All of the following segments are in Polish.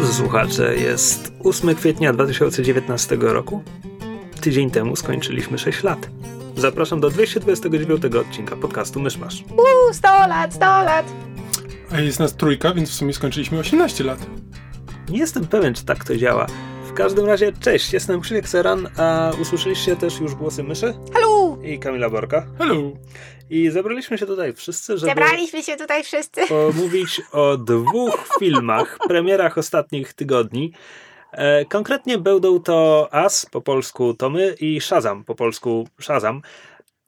Drodzy słuchacze, jest 8 kwietnia 2019 roku. Tydzień temu skończyliśmy 6 lat. Zapraszam do 229 odcinka podcastu Myszmasz. Uuu, 100 lat, 100 lat! A jest nas trójka, więc w sumie skończyliśmy 18 lat. Nie jestem pewien, czy tak to działa. W każdym razie, cześć, jestem Krzysiek Seran, a usłyszeliście też już głosy myszy Halo! i Kamila Borka. Hello! I zebraliśmy się tutaj wszyscy, żeby Zebraliśmy się tutaj wszyscy. pomówić o dwóch filmach, premierach ostatnich tygodni. E, konkretnie będą to As, po polsku Tomy, i Shazam, po polsku Shazam.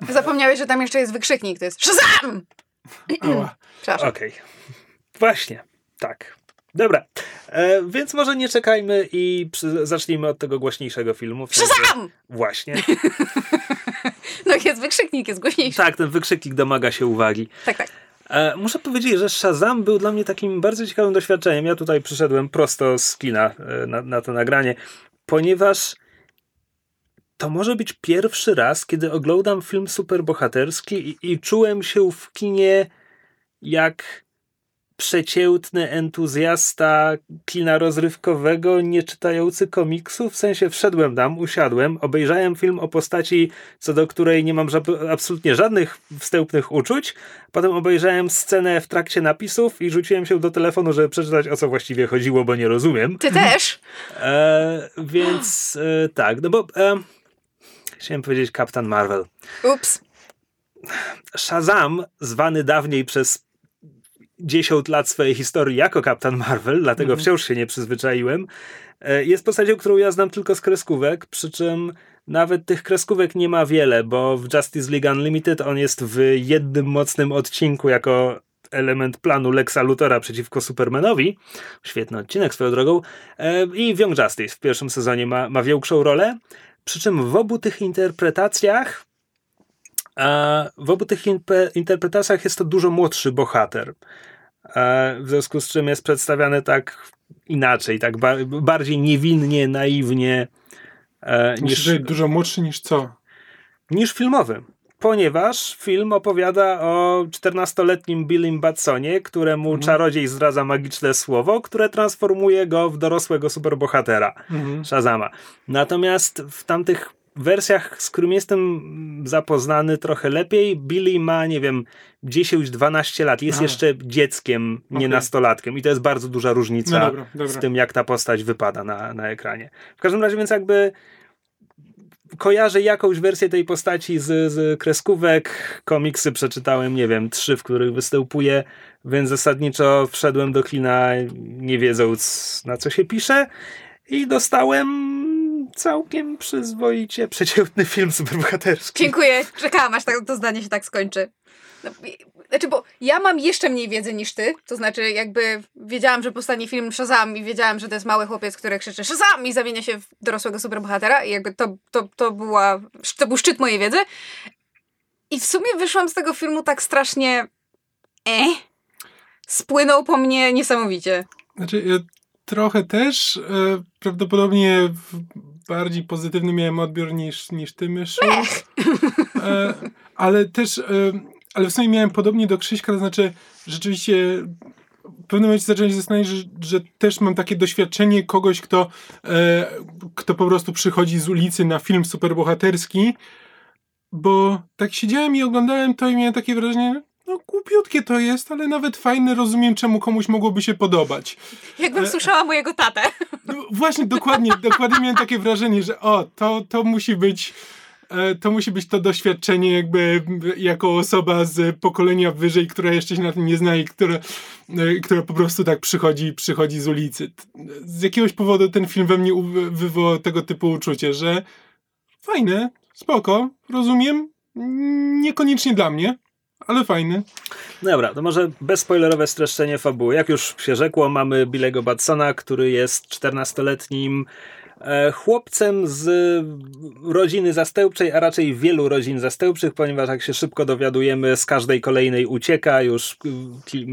Zapomniałeś, że tam jeszcze jest wykrzyknik, to jest Shazam! Przepraszam. Okej. Właśnie, tak. Dobra, e, więc może nie czekajmy i przy, zacznijmy od tego głośniejszego filmu. Shazam! Właśnie. No jest wykrzyknik, jest głośniejszy. Tak, ten wykrzyknik domaga się uwagi. Tak, tak. E, muszę powiedzieć, że Shazam był dla mnie takim bardzo ciekawym doświadczeniem. Ja tutaj przyszedłem prosto z kina e, na, na to nagranie, ponieważ to może być pierwszy raz, kiedy oglądam film superbohaterski i, i czułem się w kinie jak przeciętny entuzjasta kina rozrywkowego, nie czytający komiksów. W sensie wszedłem tam, usiadłem, obejrzałem film o postaci, co do której nie mam ża- absolutnie żadnych wstępnych uczuć. Potem obejrzałem scenę w trakcie napisów i rzuciłem się do telefonu, żeby przeczytać o co właściwie chodziło, bo nie rozumiem. Ty też? E, więc e, tak, no bo e, chciałem powiedzieć Kapitan Marvel. Ups. Shazam, zwany dawniej przez 10 lat swojej historii jako Kapitan Marvel, dlatego wciąż się nie przyzwyczaiłem, e, jest postacią, którą ja znam tylko z kreskówek, przy czym nawet tych kreskówek nie ma wiele, bo w Justice League Unlimited on jest w jednym mocnym odcinku jako element planu Lexa Luthora przeciwko Supermanowi. Świetny odcinek swoją drogą. E, I Young Justice w pierwszym sezonie ma, ma większą rolę. Przy czym w obu tych interpretacjach a w obu tych interpretacjach jest to dużo młodszy bohater. E, W związku z czym jest przedstawiany tak inaczej, tak ba- bardziej niewinnie, naiwnie e, Myślę, niż, że dużo młodszy niż co? niż filmowy. Ponieważ film opowiada o 14-letnim Billym Batsonie, któremu czarodziej zdradza magiczne słowo, które transformuje go w dorosłego superbohatera. Mhm. Shazama. Natomiast w tamtych wersjach, z którym jestem zapoznany trochę lepiej, Billy ma, nie wiem, 10-12 lat. Jest Aha. jeszcze dzieckiem, nie nastolatkiem. I to jest bardzo duża różnica No dobra, dobra. w tym, jak ta postać wypada na, na ekranie. W każdym razie, więc jakby kojarzę jakąś wersję tej postaci z, z kreskówek. Komiksy przeczytałem, nie wiem, trzy, w których występuje, więc zasadniczo wszedłem do kina nie wiedząc na co się pisze i dostałem całkiem przyzwoicie przeciętny film superbohaterski. Dziękuję. Czekałam, aż tak, to zdanie się tak skończy. No, znaczy, bo ja mam jeszcze mniej wiedzy niż ty, to znaczy jakby wiedziałam, że powstanie film Shazam i wiedziałam, że to jest mały chłopiec, który krzyczy Shazam i zamienia się w dorosłego superbohatera i jakby to, to, to, była, to był szczyt mojej wiedzy. I w sumie wyszłam z tego filmu tak strasznie eh, spłynął po mnie niesamowicie. Znaczy, ja trochę też e, prawdopodobnie w bardziej pozytywny miałem odbiór niż, niż ty, Myszu. E, ale też, e, ale w sumie miałem podobnie do Krzyśka, to znaczy rzeczywiście w pewnym momencie zacząłem się zastanawiać, że, że też mam takie doświadczenie kogoś, kto, e, kto po prostu przychodzi z ulicy na film superbohaterski, bo tak siedziałem i oglądałem to i miałem takie wrażenie, no głupiutkie to jest, ale nawet fajne, rozumiem czemu komuś mogłoby się podobać. Jakbym słyszała mojego tatę. No, właśnie, dokładnie, dokładnie miałem takie wrażenie, że o, to, to musi być e, to musi być to doświadczenie jakby jako osoba z pokolenia wyżej, która jeszcze się na tym nie zna i która, e, która po prostu tak przychodzi, przychodzi z ulicy. Z jakiegoś powodu ten film we mnie wywołał tego typu uczucie, że fajne, spoko, rozumiem, niekoniecznie dla mnie, ale fajny. Dobra, to może bezspoilerowe streszczenie fabuły. Jak już się rzekło, mamy Billego Batsona, który jest 14-letnim e, chłopcem z rodziny zastępczej, a raczej wielu rodzin zastępczych, ponieważ jak się szybko dowiadujemy, z każdej kolejnej ucieka, już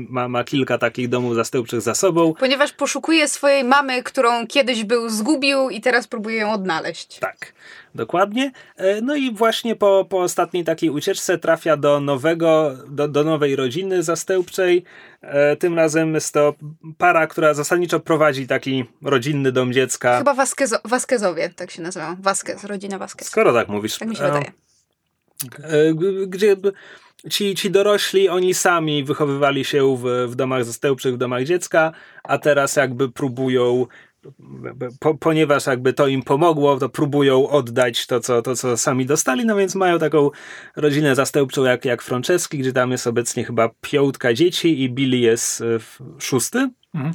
ma, ma kilka takich domów zastępczych za sobą. Ponieważ poszukuje swojej mamy, którą kiedyś był zgubił i teraz próbuje ją odnaleźć. Tak. Dokładnie. E, no i właśnie po, po ostatniej takiej ucieczce trafia do nowego, do, do nowej rodziny zastępczej. E, tym razem jest to para, która zasadniczo prowadzi taki rodzinny dom dziecka. Chyba Vasquezo, Vasquezowie, tak się nazywa. Vasquez, rodzina Vasquez. Skoro tak mówisz. Tak mi się wydaje. E, gdzie ci, ci dorośli, oni sami wychowywali się w, w domach zastępczych, w domach dziecka, a teraz jakby próbują po, ponieważ jakby to im pomogło, to próbują oddać to co, to, co sami dostali, no więc mają taką rodzinę zastępczą jak, jak Franceski, gdzie tam jest obecnie chyba piątka dzieci i Billy jest e, szósty. Mhm.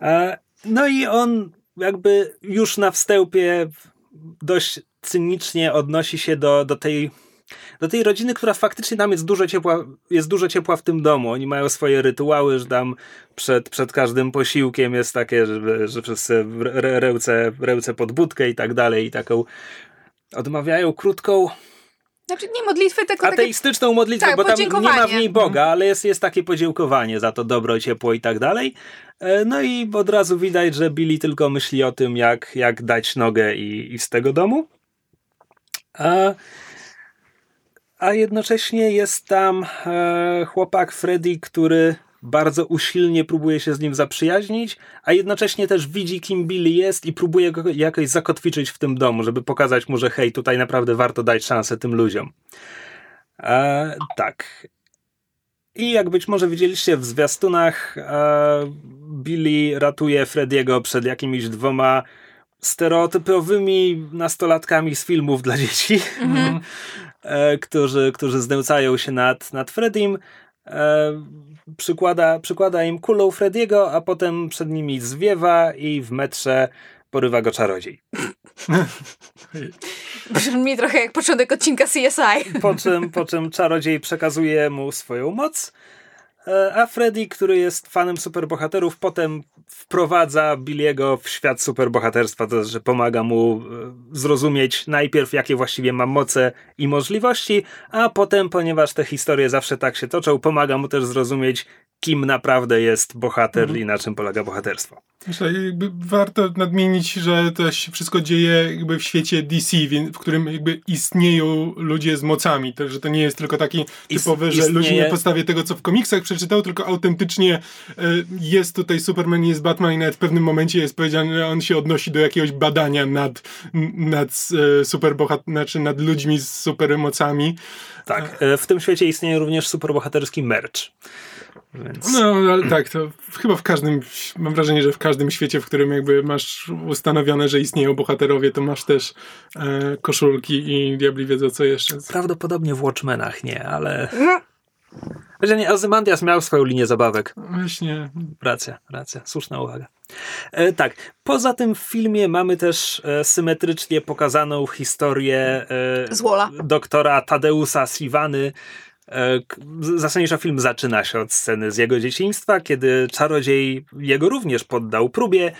E, no i on jakby już na wstępie dość cynicznie odnosi się do, do tej do tej rodziny, która faktycznie tam jest dużo ciepła, jest dużo ciepła w tym domu. Oni mają swoje rytuały, że tam przed, przed każdym posiłkiem jest takie, że, że wszyscy rełce, rełce pod budkę i tak dalej i taką odmawiają krótką znaczy nie modlitwy, tylko Ateistyczną takie... modlitwę, tak, bo tam nie ma w niej Boga, ale jest, jest takie podziękowanie za to dobro, ciepło i tak dalej. E, no i od razu widać, że Billy tylko myśli o tym, jak, jak dać nogę i, i z tego domu. A a jednocześnie jest tam e, chłopak Freddy, który bardzo usilnie próbuje się z nim zaprzyjaźnić, a jednocześnie też widzi, kim Billy jest i próbuje go jakoś zakotwiczyć w tym domu, żeby pokazać mu, że hej, tutaj naprawdę warto dać szansę tym ludziom. E, tak. I jak być może widzieliście w zwiastunach, e, Billy ratuje Frediego przed jakimiś dwoma stereotypowymi nastolatkami z filmów dla dzieci. Mm -hmm. E, którzy, którzy znęcają się nad, nad Fredim. E, przykłada, przykłada im kulą Frediego, a potem przed nimi zwiewa i w metrze porywa go czarodziej. Brzmi trochę jak początek odcinka CSI. Po czym, po czym czarodziej przekazuje mu swoją moc a Freddy, który jest fanem superbohaterów, potem wprowadza Billiego w świat superbohaterstwa, to znaczy pomaga mu e, zrozumieć najpierw, jakie właściwie ma moce i możliwości, a potem, ponieważ te historie zawsze tak się toczą, pomaga mu też zrozumieć, kim naprawdę jest bohater mhm. i na czym polega bohaterstwo. Myślę, warto nadmienić, że to się wszystko dzieje jakby w świecie DC, w którym jakby istnieją ludzie z mocami, to, że to nie jest tylko taki typowy, że ludzie na podstawie tego, co w komiksach przeczytał, tylko autentycznie e, jest tutaj Superman, jest Batman i nawet w pewnym momencie jest powiedziane, że on się odnosi do jakiegoś badania nad, nad e, superbohat, znaczy nad ludźmi z supermocami. Tak, e, w tym świecie istnieje również superbohaterski merch. Więc... No, ale tak, to chyba w każdym, mam wrażenie, że w każdym świecie, w którym jakby masz ustanowione, że istnieją bohaterowie, to masz też e, koszulki i diabli wiedzą co jeszcze. Prawdopodobnie w Watchmenach nie, ale... Że nie, Ozymandias miał swoją linię zabawek. Właśnie. Racja, racja, słuszna uwaga. E, tak, poza tym w filmie mamy też e, symetrycznie pokazaną historię e, doktora Tadeusa Siwany, zasadniczo film zaczyna się od sceny z jego dzieciństwa, kiedy czarodziej jego również poddał próbie,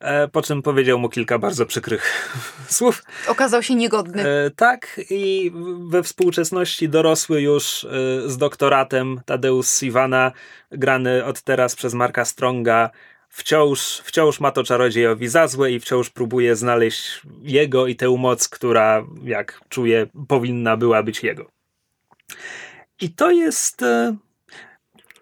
e, po czym powiedział mu kilka bardzo przykrych słów. Okazał się niegodny. E, tak, i we współczesności dorosły już z doktoratem Tadeusz Siwana, grany od teraz przez Marka Stronga, wciąż, wciąż ma to czarodziejowi za złe i wciąż próbuje znaleźć jego i tę moc, która, jak czuje, powinna była być jego. I to jest. E,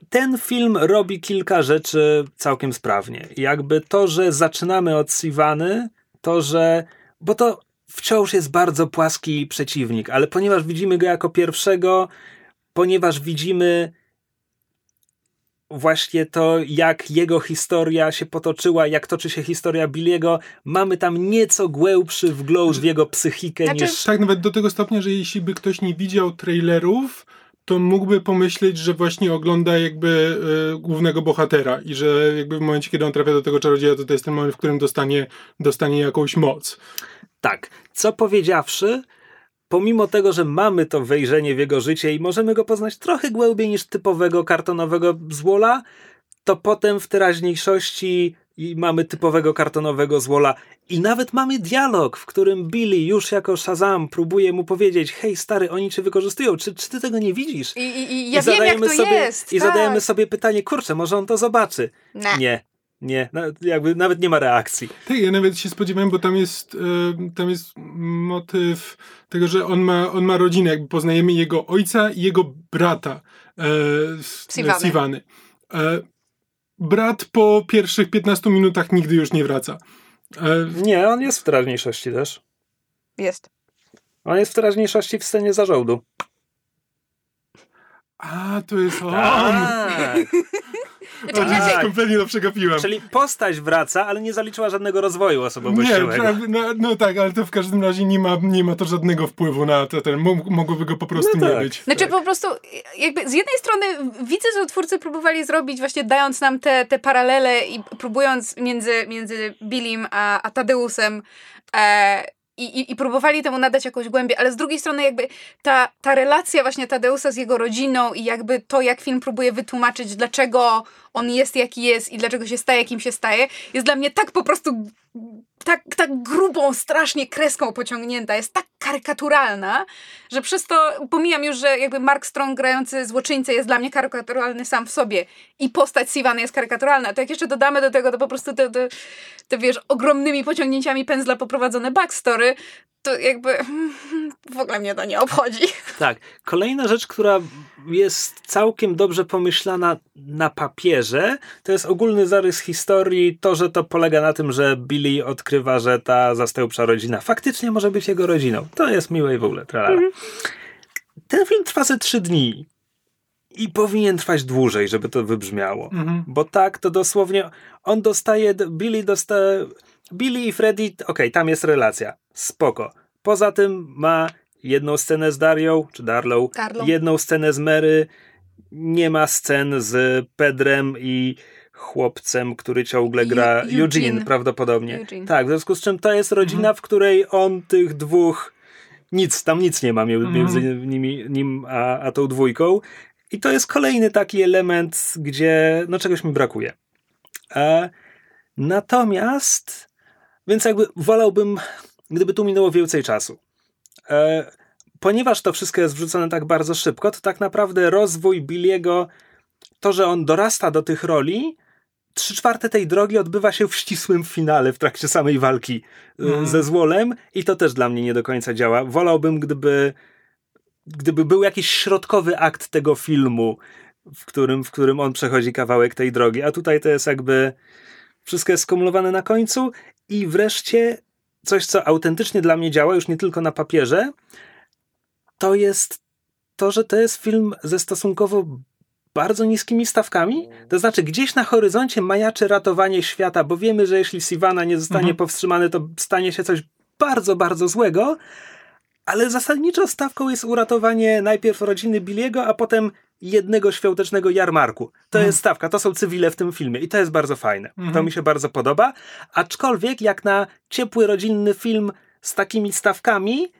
ten film robi kilka rzeczy całkiem sprawnie. Jakby to, że zaczynamy od Sivany, to, że. Bo to wciąż jest bardzo płaski przeciwnik, ale ponieważ widzimy go jako pierwszego, ponieważ widzimy właśnie to, jak jego historia się potoczyła, jak toczy się historia Billiego, mamy tam nieco głębszy wgląd w jego psychikę znaczy... niż... Tak, nawet do tego stopnia, że jeśli by ktoś nie widział trailerów, to mógłby pomyśleć, że właśnie ogląda jakby y, głównego bohatera i że jakby w momencie, kiedy on trafia do tego czarodzieja, to to jest ten moment, w którym dostanie, dostanie jakąś moc. Tak. Co powiedziawszy, pomimo tego, że mamy to wejrzenie w jego życie i możemy go poznać trochę głębiej niż typowego kartonowego złola, to potem w teraźniejszości i mamy typowego kartonowego złola i nawet mamy dialog, w którym Billy już jako Shazam próbuje mu powiedzieć hej stary, oni cię wykorzystują, czy, czy ty tego nie widzisz? I, i, i ja I wiem, jak to sobie, jest. I tak. zadajemy sobie pytanie, kurczę, może on to zobaczy. Nie. Nie. Nie, jakby nawet nie ma reakcji. Tak, ja nawet się spodziewałem, bo tam jest, y, tam jest motyw tego, że on ma, on ma rodzinę, jakby poznajemy jego ojca i jego brata e, Sivany. Brat po pierwszych 15 minutach nigdy już nie wraca. E, nie, on jest w teraźniejszości też. Jest. On jest w teraźniejszości w scenie zarządu. A, to jest on! Tak. Znaczy, tak. kompletnie to przegapiłem. Czyli postać wraca, ale nie zaliczyła żadnego rozwoju osobowościowego. Nie, no, no, tak, ale to w każdym razie nie ma, nie ma to żadnego wpływu na to, ten, mogłoby go po prostu no nie tak, być. Znaczy tak. po prostu, jakby z jednej strony widzę, że twórcy próbowali zrobić właśnie dając nam te, te paralele i próbując między, między Billim a, a Tadeusem e, i, i, i próbowali temu nadać jakąś głębię, ale z drugiej strony jakby ta, ta relacja właśnie Tadeusa z jego rodziną i jakby to, jak film próbuje wytłumaczyć, dlaczego on jest jaki jest i dlaczego się staje, kim się staje, jest dla mnie tak po prostu tak, tak grubą, strasznie kreską pociągnięta, jest tak karykaturalna, że przez to pomijam już, że jakby Mark Strong grający złoczyńcę jest dla mnie karykaturalny sam w sobie. I postać Sivana jest karykaturalna, to jak jeszcze dodamy do tego to po prostu te, te, te wiesz, ogromnymi pociągnięciami pędzla poprowadzone backstory, to jakby w ogóle mnie to nie obchodzi. Tak. Kolejna rzecz, która jest całkiem dobrze pomyślana na papierze, to jest ogólny zarys historii, to, że to polega na tym, że Billy odkrywa, że ta zastępcza rodzina faktycznie może być jego rodziną. To jest miłe i w ogóle. Mhm. Ten film trwa ze trzy dni. I powinien trwać dłużej, żeby to wybrzmiało. Mhm. Bo tak, to dosłownie on dostaje, Billy dostaje, Billy i Freddy, okej, okay, tam jest relacja. Spoko. Poza tym ma jedną scenę z Darią, czy Darlow, Darlow. jedną scenę z Mary, nie ma scen z Pedrem i chłopcem, który ciągle gra Eugene, Eugene prawdopodobnie. Eugene. Tak, w związku z czym to jest rodzina, mhm. w której on tych dwóch nic, tam nic nie ma między mhm. nimi, nim a, a tą dwójką. I to jest kolejny taki element, gdzie no czegoś mi brakuje. E, natomiast, więc jakby wolałbym, gdyby tu minęło więcej czasu. E, ponieważ to wszystko jest wrzucone tak bardzo szybko, to tak naprawdę rozwój Billiego, to, że on dorasta do tych roli, trzy czwarte tej drogi odbywa się w ścisłym finale w trakcie samej walki mm. ze złolem i to też dla mnie nie do końca działa. Wolałbym, gdyby, gdyby był jakiś środkowy akt tego filmu, w którym, w którym on przechodzi kawałek tej drogi, a tutaj to jest jakby wszystko jest skumulowane na końcu i wreszcie coś, co autentycznie dla mnie działa, już nie tylko na papierze, to jest to, że to jest film ze stosunkowo bardzo niskimi stawkami. To znaczy, gdzieś na horyzoncie majaczy ratowanie świata, bo wiemy, że jeśli Sivana nie zostanie mhm. powstrzymany, to stanie się coś bardzo, bardzo złego. Ale zasadniczo stawką jest uratowanie najpierw rodziny Billiego, a potem jednego świątecznego jarmarku. To mhm. jest stawka, to są cywile w tym filmie i to jest bardzo fajne. Mhm. To mi się bardzo podoba. Aczkolwiek, jak na ciepły rodzinny film z takimi stawkami,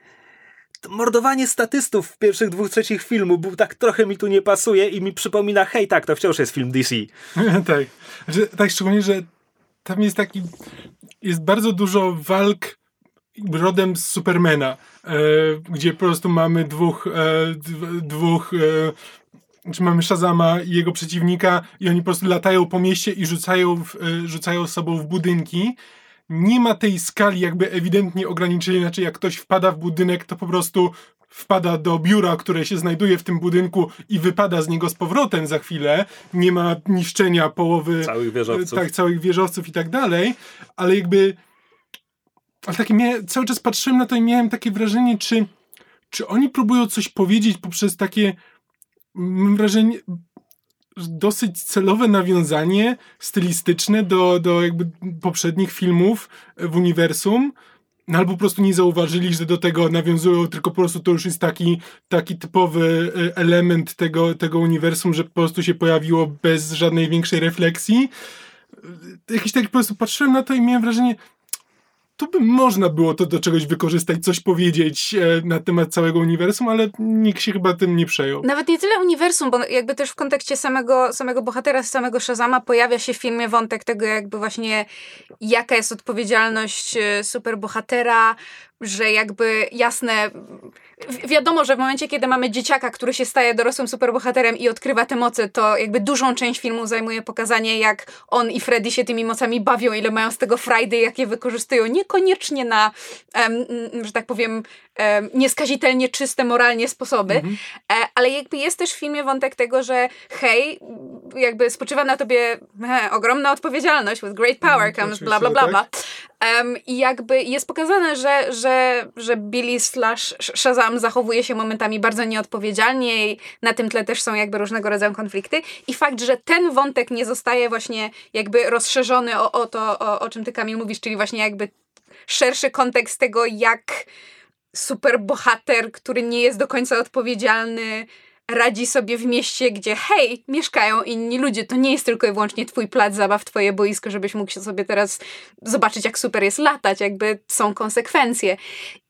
mordowanie statystów w pierwszych dwóch trzecich filmu był tak trochę mi tu nie pasuje i mi przypomina, hej, tak, to wciąż jest film DC. tak. Znaczy, tak, szczególnie, że tam jest taki, jest bardzo dużo walk rodem z Supermana, e, gdzie po prostu mamy dwóch, e, dwóch e, czy mamy Shazama i jego przeciwnika i oni po prostu latają po mieście i rzucają, w, e, rzucają sobą w budynki nie ma tej skali jakby ewidentnie ograniczenia, znaczy jak ktoś wpada w budynek, to po prostu wpada do biura, które się znajduje w tym budynku i wypada z niego z powrotem za chwilę. Nie ma niszczenia połowy całych wieżowców, tak, całych wieżowców i tak dalej, ale jakby ale takie miałem, cały czas patrzyłem na to i miałem takie wrażenie, czy, czy oni próbują coś powiedzieć poprzez takie mam wrażenie, dosyć celowe nawiązanie stylistyczne do, do jakby poprzednich filmów w uniwersum. No albo po prostu nie zauważyli, że do tego nawiązują, tylko po prostu to już jest taki, taki typowy e, element tego, tego uniwersum, że po prostu się pojawiło bez żadnej większej refleksji. Jakiś tak po prostu patrzyłem na to i miałem wrażenie, to by można było to do czegoś wykorzystać, coś powiedzieć e, na temat całego uniwersum, ale nikt się chyba tym nie przejął. Nawet nie tyle uniwersum, bo jakby też w kontekście samego, samego bohatera, samego Shazama pojawia się w filmie wątek tego jakby właśnie jaka jest odpowiedzialność e, superbohatera, że jakby jasne, wiadomo, że w momencie, kiedy mamy dzieciaka, który się staje dorosłym superbohaterem i odkrywa te moce, to jakby dużą część filmu zajmuje pokazanie, jak on i Freddy się tymi mocami bawią, ile mają z tego frajdy, jak je wykorzystują. Niekoniecznie na, um, że tak powiem, nieskazitelnie czyste moralnie sposoby, mhm. e, ale jakby jest też w filmie wątek tego, że hej, jakby spoczywa na tobie he, ogromna odpowiedzialność, with great power mhm, comes bla bla bla bla. Um, I jakby jest pokazane, że, że, że Billy slash Shazam zachowuje się momentami bardzo nieodpowiedzialnie i na tym tle też są jakby różnego rodzaju konflikty. I fakt, że ten wątek nie zostaje właśnie jakby rozszerzony o, o to, o, o czym ty Kamil mówisz, czyli właśnie jakby szerszy kontekst tego, jak superbohater, który nie jest do końca odpowiedzialny, radzi sobie w mieście, gdzie hej, mieszkają inni ludzie. To nie jest tylko i wyłącznie twój plac zabaw, twoje boisko, żebyś mógł się sobie teraz zobaczyć, jak super jest latać, jakby są konsekwencje.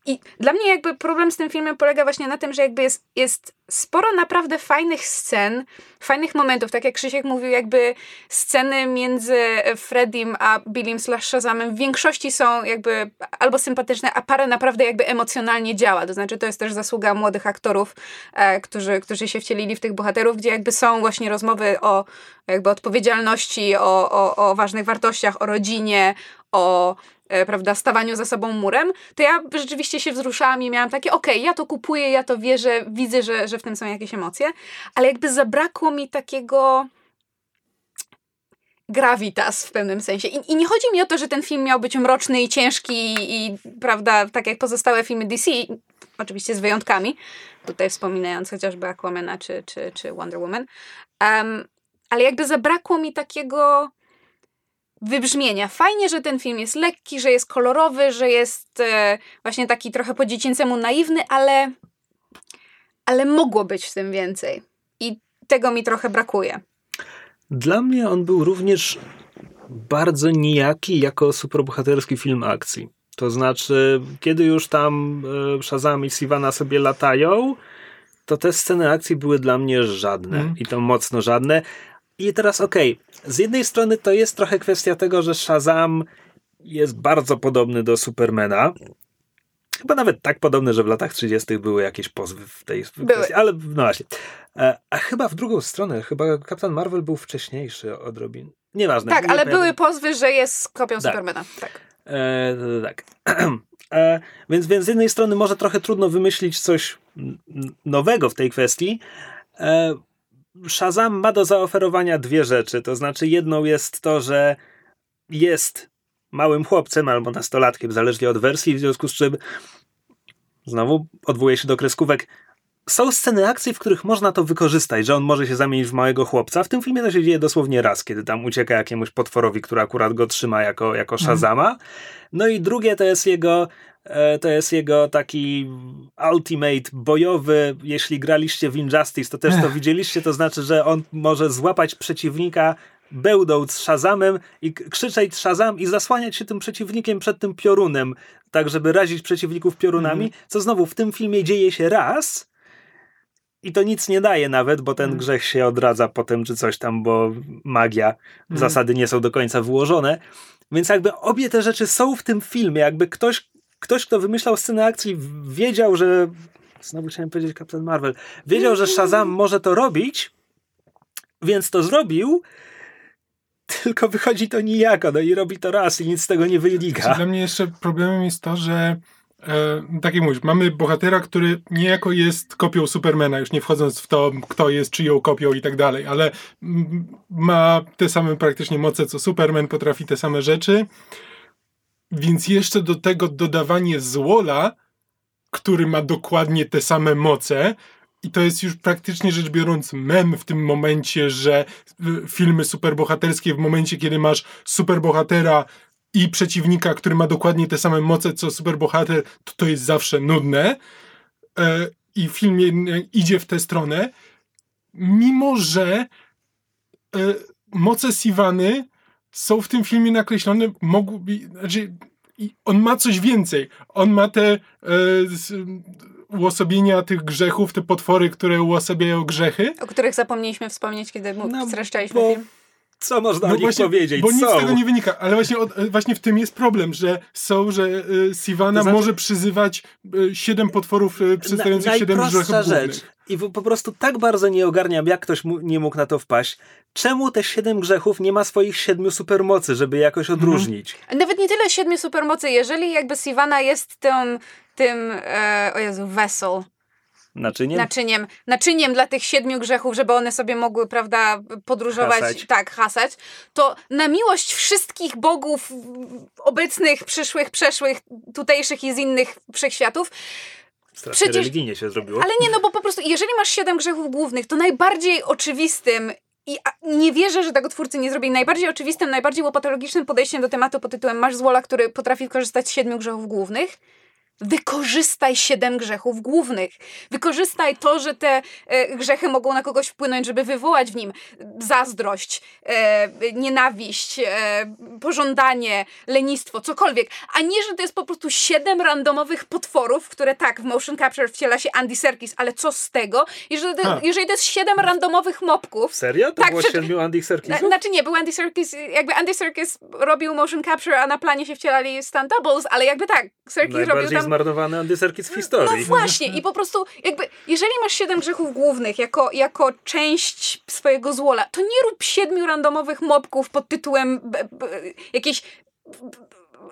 I dla mnie jakby problem z tym filmem polega właśnie na tym, że jakby jest, jest sporo naprawdę fajnych scen, fajnych momentów, tak jak Krzysiek mówił, jakby sceny między Freddym a Billym slash Shazamem w większości są jakby albo sympatyczne, a parę naprawdę jakby emocjonalnie działa. To znaczy to jest też zasługa młodych aktorów, e, którzy, którzy się wcielili w tych bohaterów, gdzie jakby są właśnie rozmowy o jakby odpowiedzialności, o, o, o ważnych wartościach, o rodzinie, o e, prawda, stawaniu za sobą murem, to ja rzeczywiście się wzruszałam i miałam takie, okej, okay, ja to kupuję, ja to wierzę, widzę, że, że w tym są jakieś emocje, ale jakby zabrakło mi takiego gravitas w pewnym sensie. I, I, nie chodzi mi o to, że ten film miał być mroczny i ciężki i, i, prawda, tak jak pozostałe filmy DC, oczywiście z wyjątkami, tutaj wspominając chociażby Aquamana czy, czy, czy Wonder Woman, um, ale jakby zabrakło mi takiego wybrzmienia. Fajnie, że ten film jest lekki, że jest kolorowy, że jest e, właśnie taki trochę po dziecięcemu naiwny, ale, ale mogło być w tym więcej. I tego mi trochę brakuje. Dla mnie on był również bardzo nijaki jako superbohaterski film akcji. To znaczy, kiedy już tam e, Shazam i Sivana sobie latają, to te sceny akcji były dla mnie żadne. Mm. I to mocno żadne. I teraz okej, okay. z jednej strony to jest trochę kwestia tego, że Shazam jest bardzo podobny do Supermana. Chyba nawet tak podobny, że w latach 30. były jakieś pozwy w tej były. kwestii, ale no właśnie. E, a chyba w drugą stronę, chyba Kapitan Marvel był wcześniejszy odrobin. Nieważne. Tak, ale były pozwy, że jest kopią tak. Supermana. Tak. E, tak. E, więc, więc z jednej strony może trochę trudno wymyślić coś nowego w tej kwestii, e, Shazam ma do zaoferowania dwie rzeczy. To znaczy, jedną jest to, że jest małym chłopcem albo nastolatkiem, zależnie od wersji, w związku z czym znowu odwołuję się do kreskówek. Są sceny akcji, w których można to wykorzystać, że on może się zamienić w małego chłopca. W tym filmie to się dzieje dosłownie raz, kiedy tam ucieka jakiemuś potworowi, który akurat go trzyma jako, jako mhm. Shazama. No i drugie to jest jego E, to jest jego taki ultimate bojowy. Jeśli graliście w Injustice, to też to widzieliście. To znaczy, że on może złapać przeciwnika bełdą z Shazamem i krzyczeć Shazam i zasłaniać się tym przeciwnikiem przed tym piorunem, tak żeby razić przeciwników piorunami, mm. co znowu w tym filmie dzieje się raz i to nic nie daje nawet, bo ten mm. grzech się odradza potem czy coś tam, bo magia, mm. zasady nie są do końca wyłożone. Więc jakby obie te rzeczy są w tym filmie, jakby ktoś ktoś, kto wymyślał scenę akcji, wiedział, że. Znowu chciałem powiedzieć Captain Marvel. Wiedział, że Shazam może to robić, więc to zrobił. Tylko wychodzi to nijako, no i robi to raz i nic z tego nie wynika. Dla mnie jeszcze problemem jest to, że e, tak jak mówisz, mamy bohatera, który niejako jest kopią Supermana, już nie wchodząc w to, kto jest czyją kopią i tak dalej, ale ma te same praktycznie moce co Superman, potrafi te same rzeczy. Więc jeszcze do tego dodawanie złola, który ma dokładnie te same moce, i to jest już praktycznie rzecz biorąc mem w tym momencie, że filmy superbohaterskie w momencie, kiedy masz superbohatera i przeciwnika, który ma dokładnie te same moce co superbohater, to to jest zawsze nudne. E, I film idzie w tę stronę, mimo że e, moce Sivany są w tym filmie nakreślone, mogłyby, znaczy on ma coś więcej. On ma te e, uosobienia tych grzechów, te potwory, które uosabiają grzechy. O których zapomnieliśmy wspomnieć, kiedy no, No, streszczaliśmy bo- film. Co można o nich właśnie, powiedzieć? Bo nic Są. z tego nie wynika, ale właśnie, od, właśnie w tym jest problem, że są, że y, Sivana To znaczy- może przyzywać y, siedem potworów y, przedstawiających Na- siedem najprostsza grzechów rzecz. głównych. I po prostu tak bardzo nie ogarniam, jak ktoś mu, nie mógł na to wpaść. Czemu te siedem grzechów nie ma swoich siedmiu supermocy, żeby jakoś Mhm. odróżnić? Nawet nie tyle siedmiu supermocy, jeżeli jakby Sivana jest tym, tym e, o Jezu, vessel, Nie? naczyniem, naczyniem dla tych siedmiu grzechów, żeby one sobie mogły, prawda, podróżować, Hasać. tak, hasać, to na miłość wszystkich bogów obecnych, przyszłych, przeszłych, tutejszych i z innych wszechświatów, Strasznie przecież- religijnie się zrobiło. ale nie, no bo po prostu, jeżeli masz siedem grzechów głównych, to najbardziej oczywistym i nie wierzę, że tego twórcy nie zrobili. Najbardziej oczywistym, najbardziej łopatologicznym podejściem do tematu pod tytułem Masz złola, który potrafi korzystać z siedmiu grzechów głównych. Wykorzystaj siedem grzechów głównych. Wykorzystaj to, że te e, grzechy mogą na kogoś wpłynąć, żeby wywołać w nim zazdrość, e, nienawiść, e, pożądanie, lenistwo, cokolwiek. A nie, że to jest po prostu siedem randomowych potworów, które tak, w motion capture wciela się Andy Serkis, ale co z tego? Jeżeli to, Ha. jeżeli to jest siedem randomowych mopków, Serio? To Tak, było przed- siedmiu Andy na, Serkisów? znaczy nie, był Andy Serkis, jakby Andy Serkis robił motion capture, a na planie się wcielali stunt doubles, ale jakby tak, Serkis robił tam... zmarnowany Andy Serkis w No historii. właśnie, i po prostu jakby, jeżeli masz siedem grzechów głównych jako, jako część swojego złola, to nie rób siedmiu randomowych mobków pod tytułem b, b, jakieś b,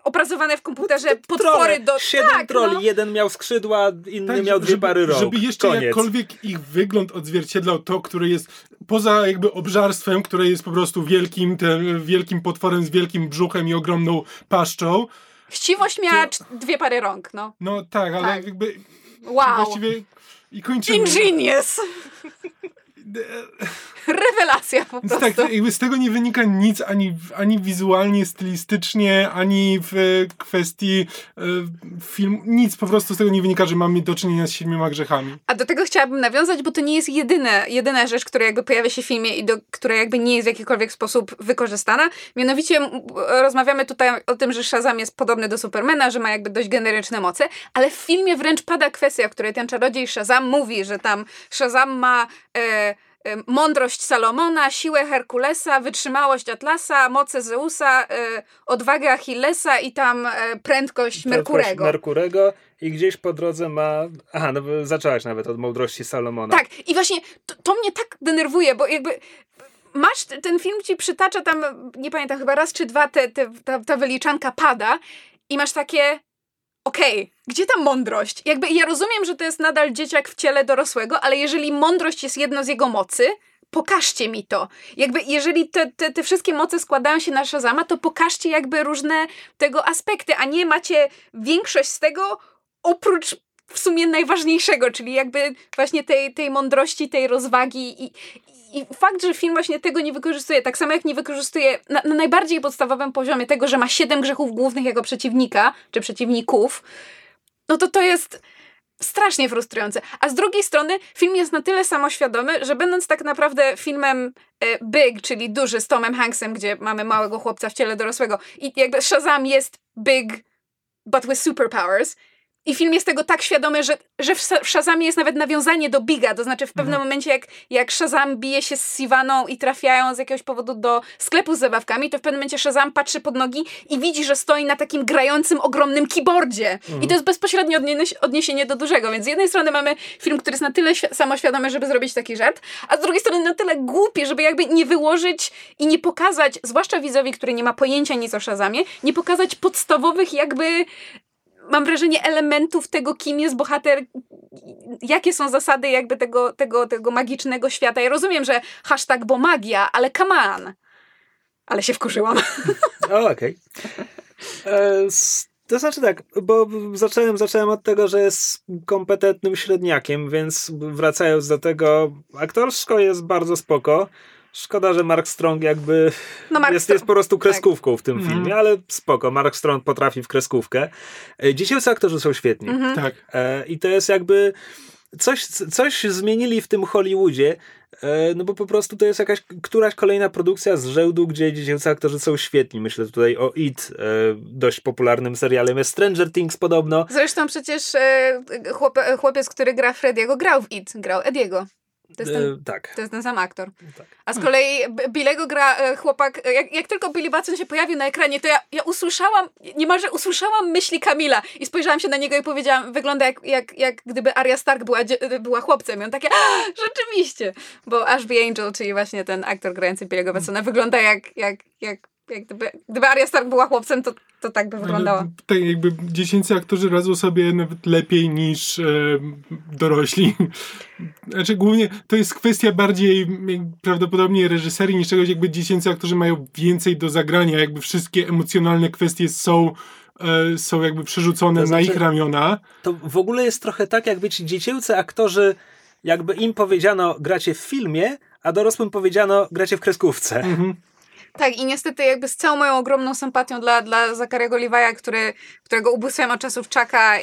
opracowane w komputerze potwory Trole. do... Siedem tak, troli. no. Jeden miał skrzydła, inny Tak, miał dwie żeby, pary rąk. Żeby jeszcze Koniec. jakkolwiek ich wygląd odzwierciedlał to, które jest poza jakby obżarstwem, które jest po prostu wielkim, tym, wielkim potworem z wielkim brzuchem i ogromną paszczą. Chciwość miała To- dwie pary rąk, no. No tak, ale Tak. jakby Wow. właściwie i kończymy. Ingenious! Rewelacja po Więc prostu. tak, z tego nie wynika nic ani, ani wizualnie, stylistycznie, ani w e, kwestii e, film, nic po prostu z tego nie wynika, że mamy do czynienia z siedmioma grzechami. A do tego chciałabym nawiązać, bo to nie jest jedyne, jedyna rzecz, która jakby pojawia się w filmie i do, która jakby nie jest w jakikolwiek sposób wykorzystana. Mianowicie rozmawiamy tutaj o tym, że Shazam jest podobny do Supermana, że ma jakby dość generyczne moce, ale w filmie wręcz pada kwestia, o której ten czarodziej Shazam mówi, że tam Shazam ma... E, Mądrość Salomona, siłę Herkulesa, wytrzymałość Atlasa, moce Zeusa, e, odwagę Achillesa i tam e, prędkość Merkurego. Merkurego i gdzieś po drodze ma... Aha, no zaczęłaś nawet od mądrości Salomona. Tak, i właśnie to, to mnie tak denerwuje, bo jakby masz, ten film ci przytacza tam, nie pamiętam, chyba raz czy dwa te, te, ta, ta wyliczanka pada i masz takie okej, gdzie ta mądrość? Jakby ja rozumiem, że to jest nadal dzieciak w ciele dorosłego, ale jeżeli mądrość jest jedno z jego mocy, pokażcie mi to. Jakby jeżeli te, te, te wszystkie moce składają się na Shazama, to pokażcie jakby różne tego aspekty, a nie macie większość z tego oprócz w sumie najważniejszego, czyli jakby właśnie tej, tej mądrości, tej rozwagi i, i fakt, że film właśnie tego nie wykorzystuje, tak samo jak nie wykorzystuje na, na najbardziej podstawowym poziomie tego, że ma siedem grzechów głównych jako przeciwnika, czy przeciwników, no to to jest strasznie frustrujące. A z drugiej strony film jest na tyle samoświadomy, że będąc tak naprawdę filmem e, Big, czyli duży z Tomem Hanksem, gdzie mamy małego chłopca w ciele dorosłego i jakby Shazam jest big, but with superpowers, i film jest tego tak świadomy, że, że w Shazamie jest nawet nawiązanie do Biga, to znaczy w pewnym momencie jak, jak Shazam bije się z Sivaną i trafiają z jakiegoś powodu do sklepu z zabawkami, to w pewnym momencie Shazam patrzy pod nogi i widzi, że stoi na takim grającym, ogromnym keyboardzie. I to jest bezpośrednie odniesienie do dużego, więc z jednej strony mamy film, który jest na tyle świ- samoświadomy, żeby zrobić taki żart, a z drugiej strony na tyle głupi, żeby jakby nie wyłożyć i nie pokazać, zwłaszcza widzowi, który nie ma pojęcia nic o Shazamie, nie pokazać podstawowych jakby mam wrażenie, elementów tego, kim jest bohater, jakie są zasady jakby tego, tego, tego magicznego świata. Ja rozumiem, że hashtag bo magia, ale come on. Ale się wkurzyłam. O, okej. E, s- To znaczy tak, bo zacząłem, zacząłem od tego, że jest kompetentnym średniakiem, więc wracając do tego, aktorsko jest bardzo spoko. Szkoda, że Mark Strong jakby No Mark jest, Strong- jest po prostu kreskówką w tym Mhm. filmie, ale spoko, Mark Strong potrafi w kreskówkę. E, Dziecięcy aktorzy są świetni. Mhm. Tak. E, I to jest jakby coś, coś zmienili w tym Hollywoodzie, e, no bo po prostu to jest jakaś któraś kolejna produkcja z rzędu, gdzie dziecięcy aktorzy są świetni. Myślę tutaj o It, e, dość popularnym serialem, jest Stranger Things podobno. Zresztą przecież e, chłop- chłopiec, który gra Frediego, grał w It, grał Ediego. To jest, ten, E, tak. to jest ten sam aktor. tak. A z kolei B- Billego gra e, chłopak, e, jak, jak tylko Billy Batson się pojawił na ekranie, to ja, ja usłyszałam, niemalże usłyszałam myśli Kamila i spojrzałam się na niego i powiedziałam, wygląda jak, jak, jak gdyby Arya Stark była, dzie- była chłopcem. I on takie, "A, rzeczywiście! Bo Ashby Angel, czyli właśnie ten aktor grający Billy'ego Batsona, wygląda jak, jak, jak, jak gdyby, gdyby Arya Stark była chłopcem, to, to tak by wyglądała. Tak jakby dziecięcy aktorzy radzą sobie nawet lepiej niż e, dorośli. Znaczy głównie to jest kwestia bardziej prawdopodobnie reżyserii niż czegoś, jakby dziecięcy aktorzy mają więcej do zagrania, jakby wszystkie emocjonalne kwestie są e, są jakby przerzucone To znaczy- na ich ramiona. To w ogóle jest trochę tak, jakby ci dziecięcy aktorzy, jakby im powiedziano gracie w filmie, a dorosłym powiedziano gracie w kreskówce. Mhm. Tak, i niestety jakby z całą moją ogromną sympatią dla, dla Zakariego Levi'a, który, którego ubóstwiam od czasów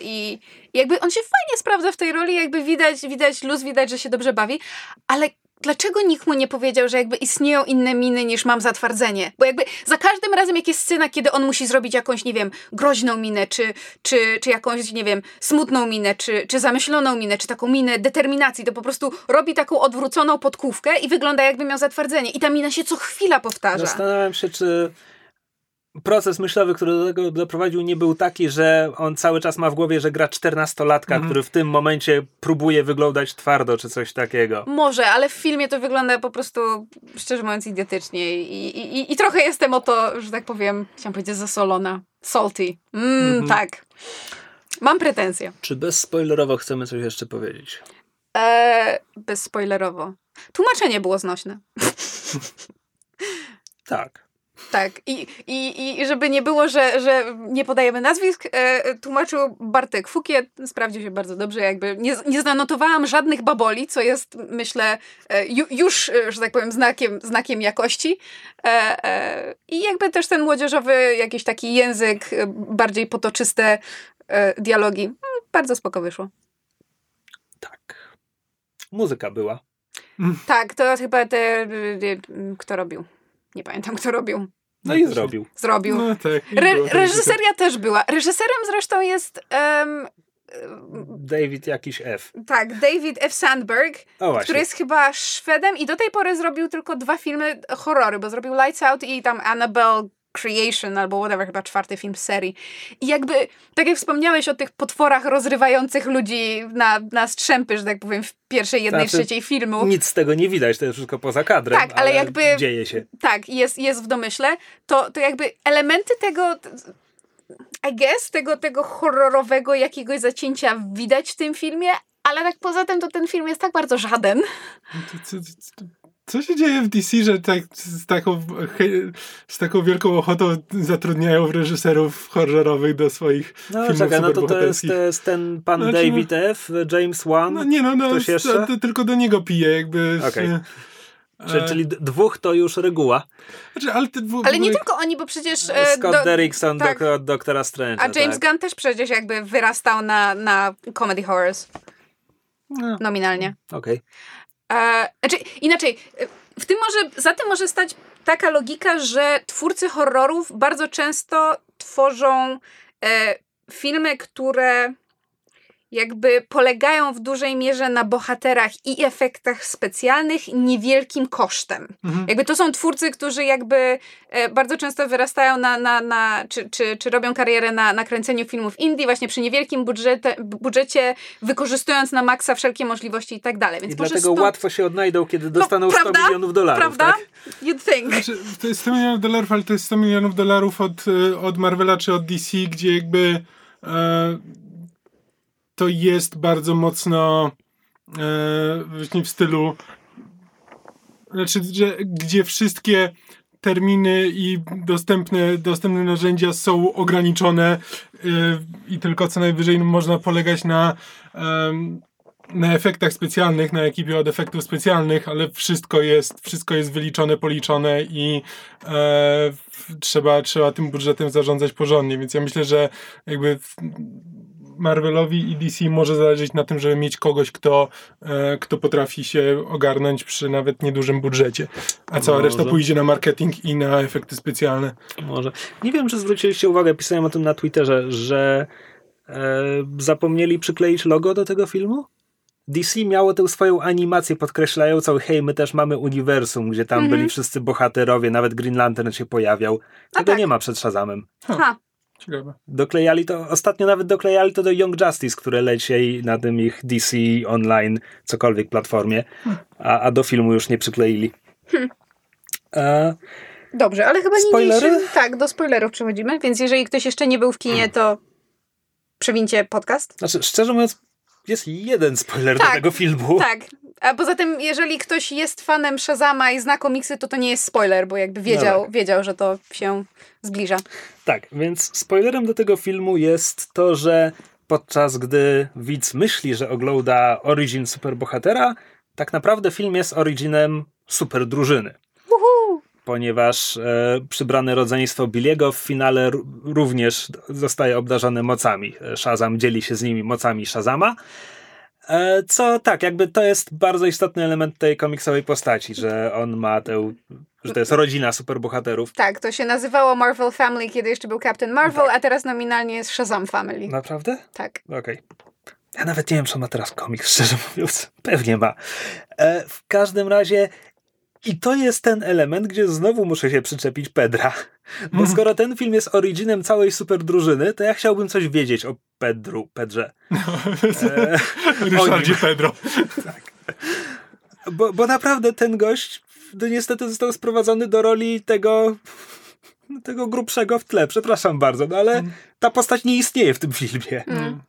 i, i jakby on się fajnie sprawdza w tej roli, jakby widać, widać luz, widać, że się dobrze bawi, ale dlaczego nikt mu nie powiedział, że jakby istnieją inne miny niż mam zatwardzenie? Bo jakby za każdym razem, jak jest scena, kiedy on musi zrobić jakąś, nie wiem, groźną minę, czy, czy, czy jakąś, nie wiem, smutną minę, czy, czy zamyśloną minę, czy taką minę determinacji, to po prostu robi taką odwróconą podkówkę i wygląda jakby miał zatwardzenie. I ta mina się co chwila powtarza. Zastanawiam się, czy proces myślowy, który do tego doprowadził, nie był taki, że on cały czas ma w głowie, że gra czternastolatka, Mhm. który w tym momencie próbuje wyglądać twardo, czy coś takiego. Może, ale w filmie to wygląda po prostu, szczerze mówiąc, idiotycznie. I, i, i, trochę jestem o to, że tak powiem, chciałam powiedzieć zasolona. Salty. Mm, Mhm. Tak. Mam pretensje. Czy bezspoilerowo chcemy coś jeszcze powiedzieć? Eee, bezspoilerowo. Tłumaczenie było znośne. Tak. Tak. I, i, i żeby nie było, że, że nie podajemy nazwisk, e, tłumaczył Bartek Fukiet. Sprawdził się bardzo dobrze. Jakby nie, nie zanotowałam żadnych baboli, co jest, myślę, e, ju, już, e, że tak powiem, znakiem, znakiem jakości. E, e, I jakby też ten młodzieżowy jakiś taki język, e, bardziej potoczyste dialogi. Mm, Bardzo spoko wyszło. Tak. Muzyka była. Tak, to chyba te, kto robił. Nie pamiętam, kto robił. No i zrobił. Zrobił. No tak. Re, reżyseria też była. Reżyserem zresztą jest em, David jakiś F. tak, David F. Sandberg, O właśnie. który jest chyba Szwedem i do tej pory zrobił tylko dwa filmy horrory, bo zrobił Lights Out i tam Annabelle Creation albo whatever, chyba czwarty film serii. I jakby, tak jak wspomniałeś o tych potworach rozrywających ludzi na, na strzępy, że tak powiem, w pierwszej jednej Znaczy, trzeciej filmu. Nic z tego nie widać, to jest wszystko poza kadrem. Tak, ale jakby- Dzieje się. tak, jest, jest w domyśle, to, to jakby elementy tego, I guess, tego, tego horrorowego jakiegoś zacięcia widać w tym filmie, ale tak poza tym to ten film jest tak bardzo żaden. Co, się dzieje w DC, że tak, z, taką, z taką wielką ochotą zatrudniają reżyserów horrorowych do swoich No filmów czekaj, no to to jest, to jest ten pan Znaczy, David F., James Wan. No nie no, no Ktoś jeszcze? to tylko do niego pije, jakby. Okej. Czy, czyli dwóch to już reguła. Znaczy, ale, w, Ale nie tylko oni, bo przecież... e, Scott do- Derrickson, tak. do, doktora Strange. A James tak. Gunn też przecież jakby wyrastał na, na comedy horrors, No. nominalnie. Okej. E, znaczy, inaczej, e, w tym może, za tym może stać taka logika, że twórcy horrorów bardzo często tworzą e, filmy, które jakby polegają w dużej mierze na bohaterach i efektach specjalnych niewielkim kosztem. Mhm. Jakby to są twórcy, którzy jakby e, bardzo często wyrastają na, na, na czy, czy, czy robią karierę na, na kręceniu filmów indie właśnie przy niewielkim budżecie, budżecie wykorzystując na maksa wszelkie możliwości i tak dalej. Więc I może dlatego stąd- łatwo się odnajdą, kiedy dostaną 100 prawda? milionów dolarów. Prawda? Tak? You'd think. Znaczy, to jest 100 milionów dolarów, ale to jest 100 milionów dolarów od, e, od Marvela czy od DC, gdzie jakby e, to jest bardzo mocno e, właśnie w stylu znaczy, że, gdzie wszystkie terminy i dostępne, dostępne narzędzia są ograniczone e, i tylko co najwyżej można polegać na na efektach specjalnych, na ekipie od efektów specjalnych, ale wszystko jest, wszystko jest wyliczone, policzone i e, trzeba, trzeba tym budżetem zarządzać porządnie, więc ja myślę, że jakby Marvelowi i DC może zależeć na tym, żeby mieć kogoś, kto, e, kto potrafi się ogarnąć przy nawet niedużym budżecie, a cała Może. reszta pójdzie na marketing i na efekty specjalne. Może. Nie wiem, czy zwróciliście uwagę, pisałem o tym na Twitterze, że e, zapomnieli przykleić logo do tego filmu? DC miało tę swoją animację podkreślającą, hej, my też mamy uniwersum, gdzie tam Mhm. byli wszyscy bohaterowie, nawet Green Lantern się pojawiał. Tego tak. nie ma przed Shazamem. Ha. Ciekawe. Doklejali to, ostatnio nawet doklejali to do Young Justice, które leci na tym ich DC Online, cokolwiek platformie, a, a do filmu już nie przykleili. E, Dobrze, ale chyba Spoilery? niniejszym... Tak, do spoilerów przechodzimy, więc jeżeli ktoś jeszcze nie był w kinie, to przewincie podcast. znaczy, szczerze mówiąc, jest jeden spoiler do Tak, tego filmu. Tak. A poza tym, jeżeli ktoś jest fanem Shazama i zna komiksy, to to nie jest spoiler, bo jakby wiedział, No tak. wiedział że to się zbliża. Tak, więc spoilerem do tego filmu jest to, że podczas gdy widz myśli, że ogląda origin superbohatera, tak naprawdę film jest originem super drużyny. Uhu. Ponieważ e, przybrane rodzeństwo Billiego w finale również zostaje obdarzone mocami. E, Shazam dzieli się z nimi mocami Shazama. E, co tak, jakby to jest bardzo istotny element tej komiksowej postaci, że on ma tę, że to jest rodzina superbohaterów. Tak, to się nazywało Marvel Family, kiedy jeszcze był Captain Marvel, Tak. a teraz nominalnie jest Shazam Family. Naprawdę? Tak. Okej. Ja nawet nie wiem, czy on ma teraz komiks, szczerze mówiąc. Pewnie ma. E, w każdym razie i to jest ten element, gdzie znowu muszę się przyczepić Pedra. Bo skoro ten film jest originem całej super drużyny, to ja chciałbym coś wiedzieć o Pedru, Pedrze. E, Ryszardzie Pedro. bo, bo naprawdę ten gość no niestety został sprowadzony do roli tego tego grubszego w tle, przepraszam bardzo, no ale ta postać nie istnieje w tym filmie. Mm.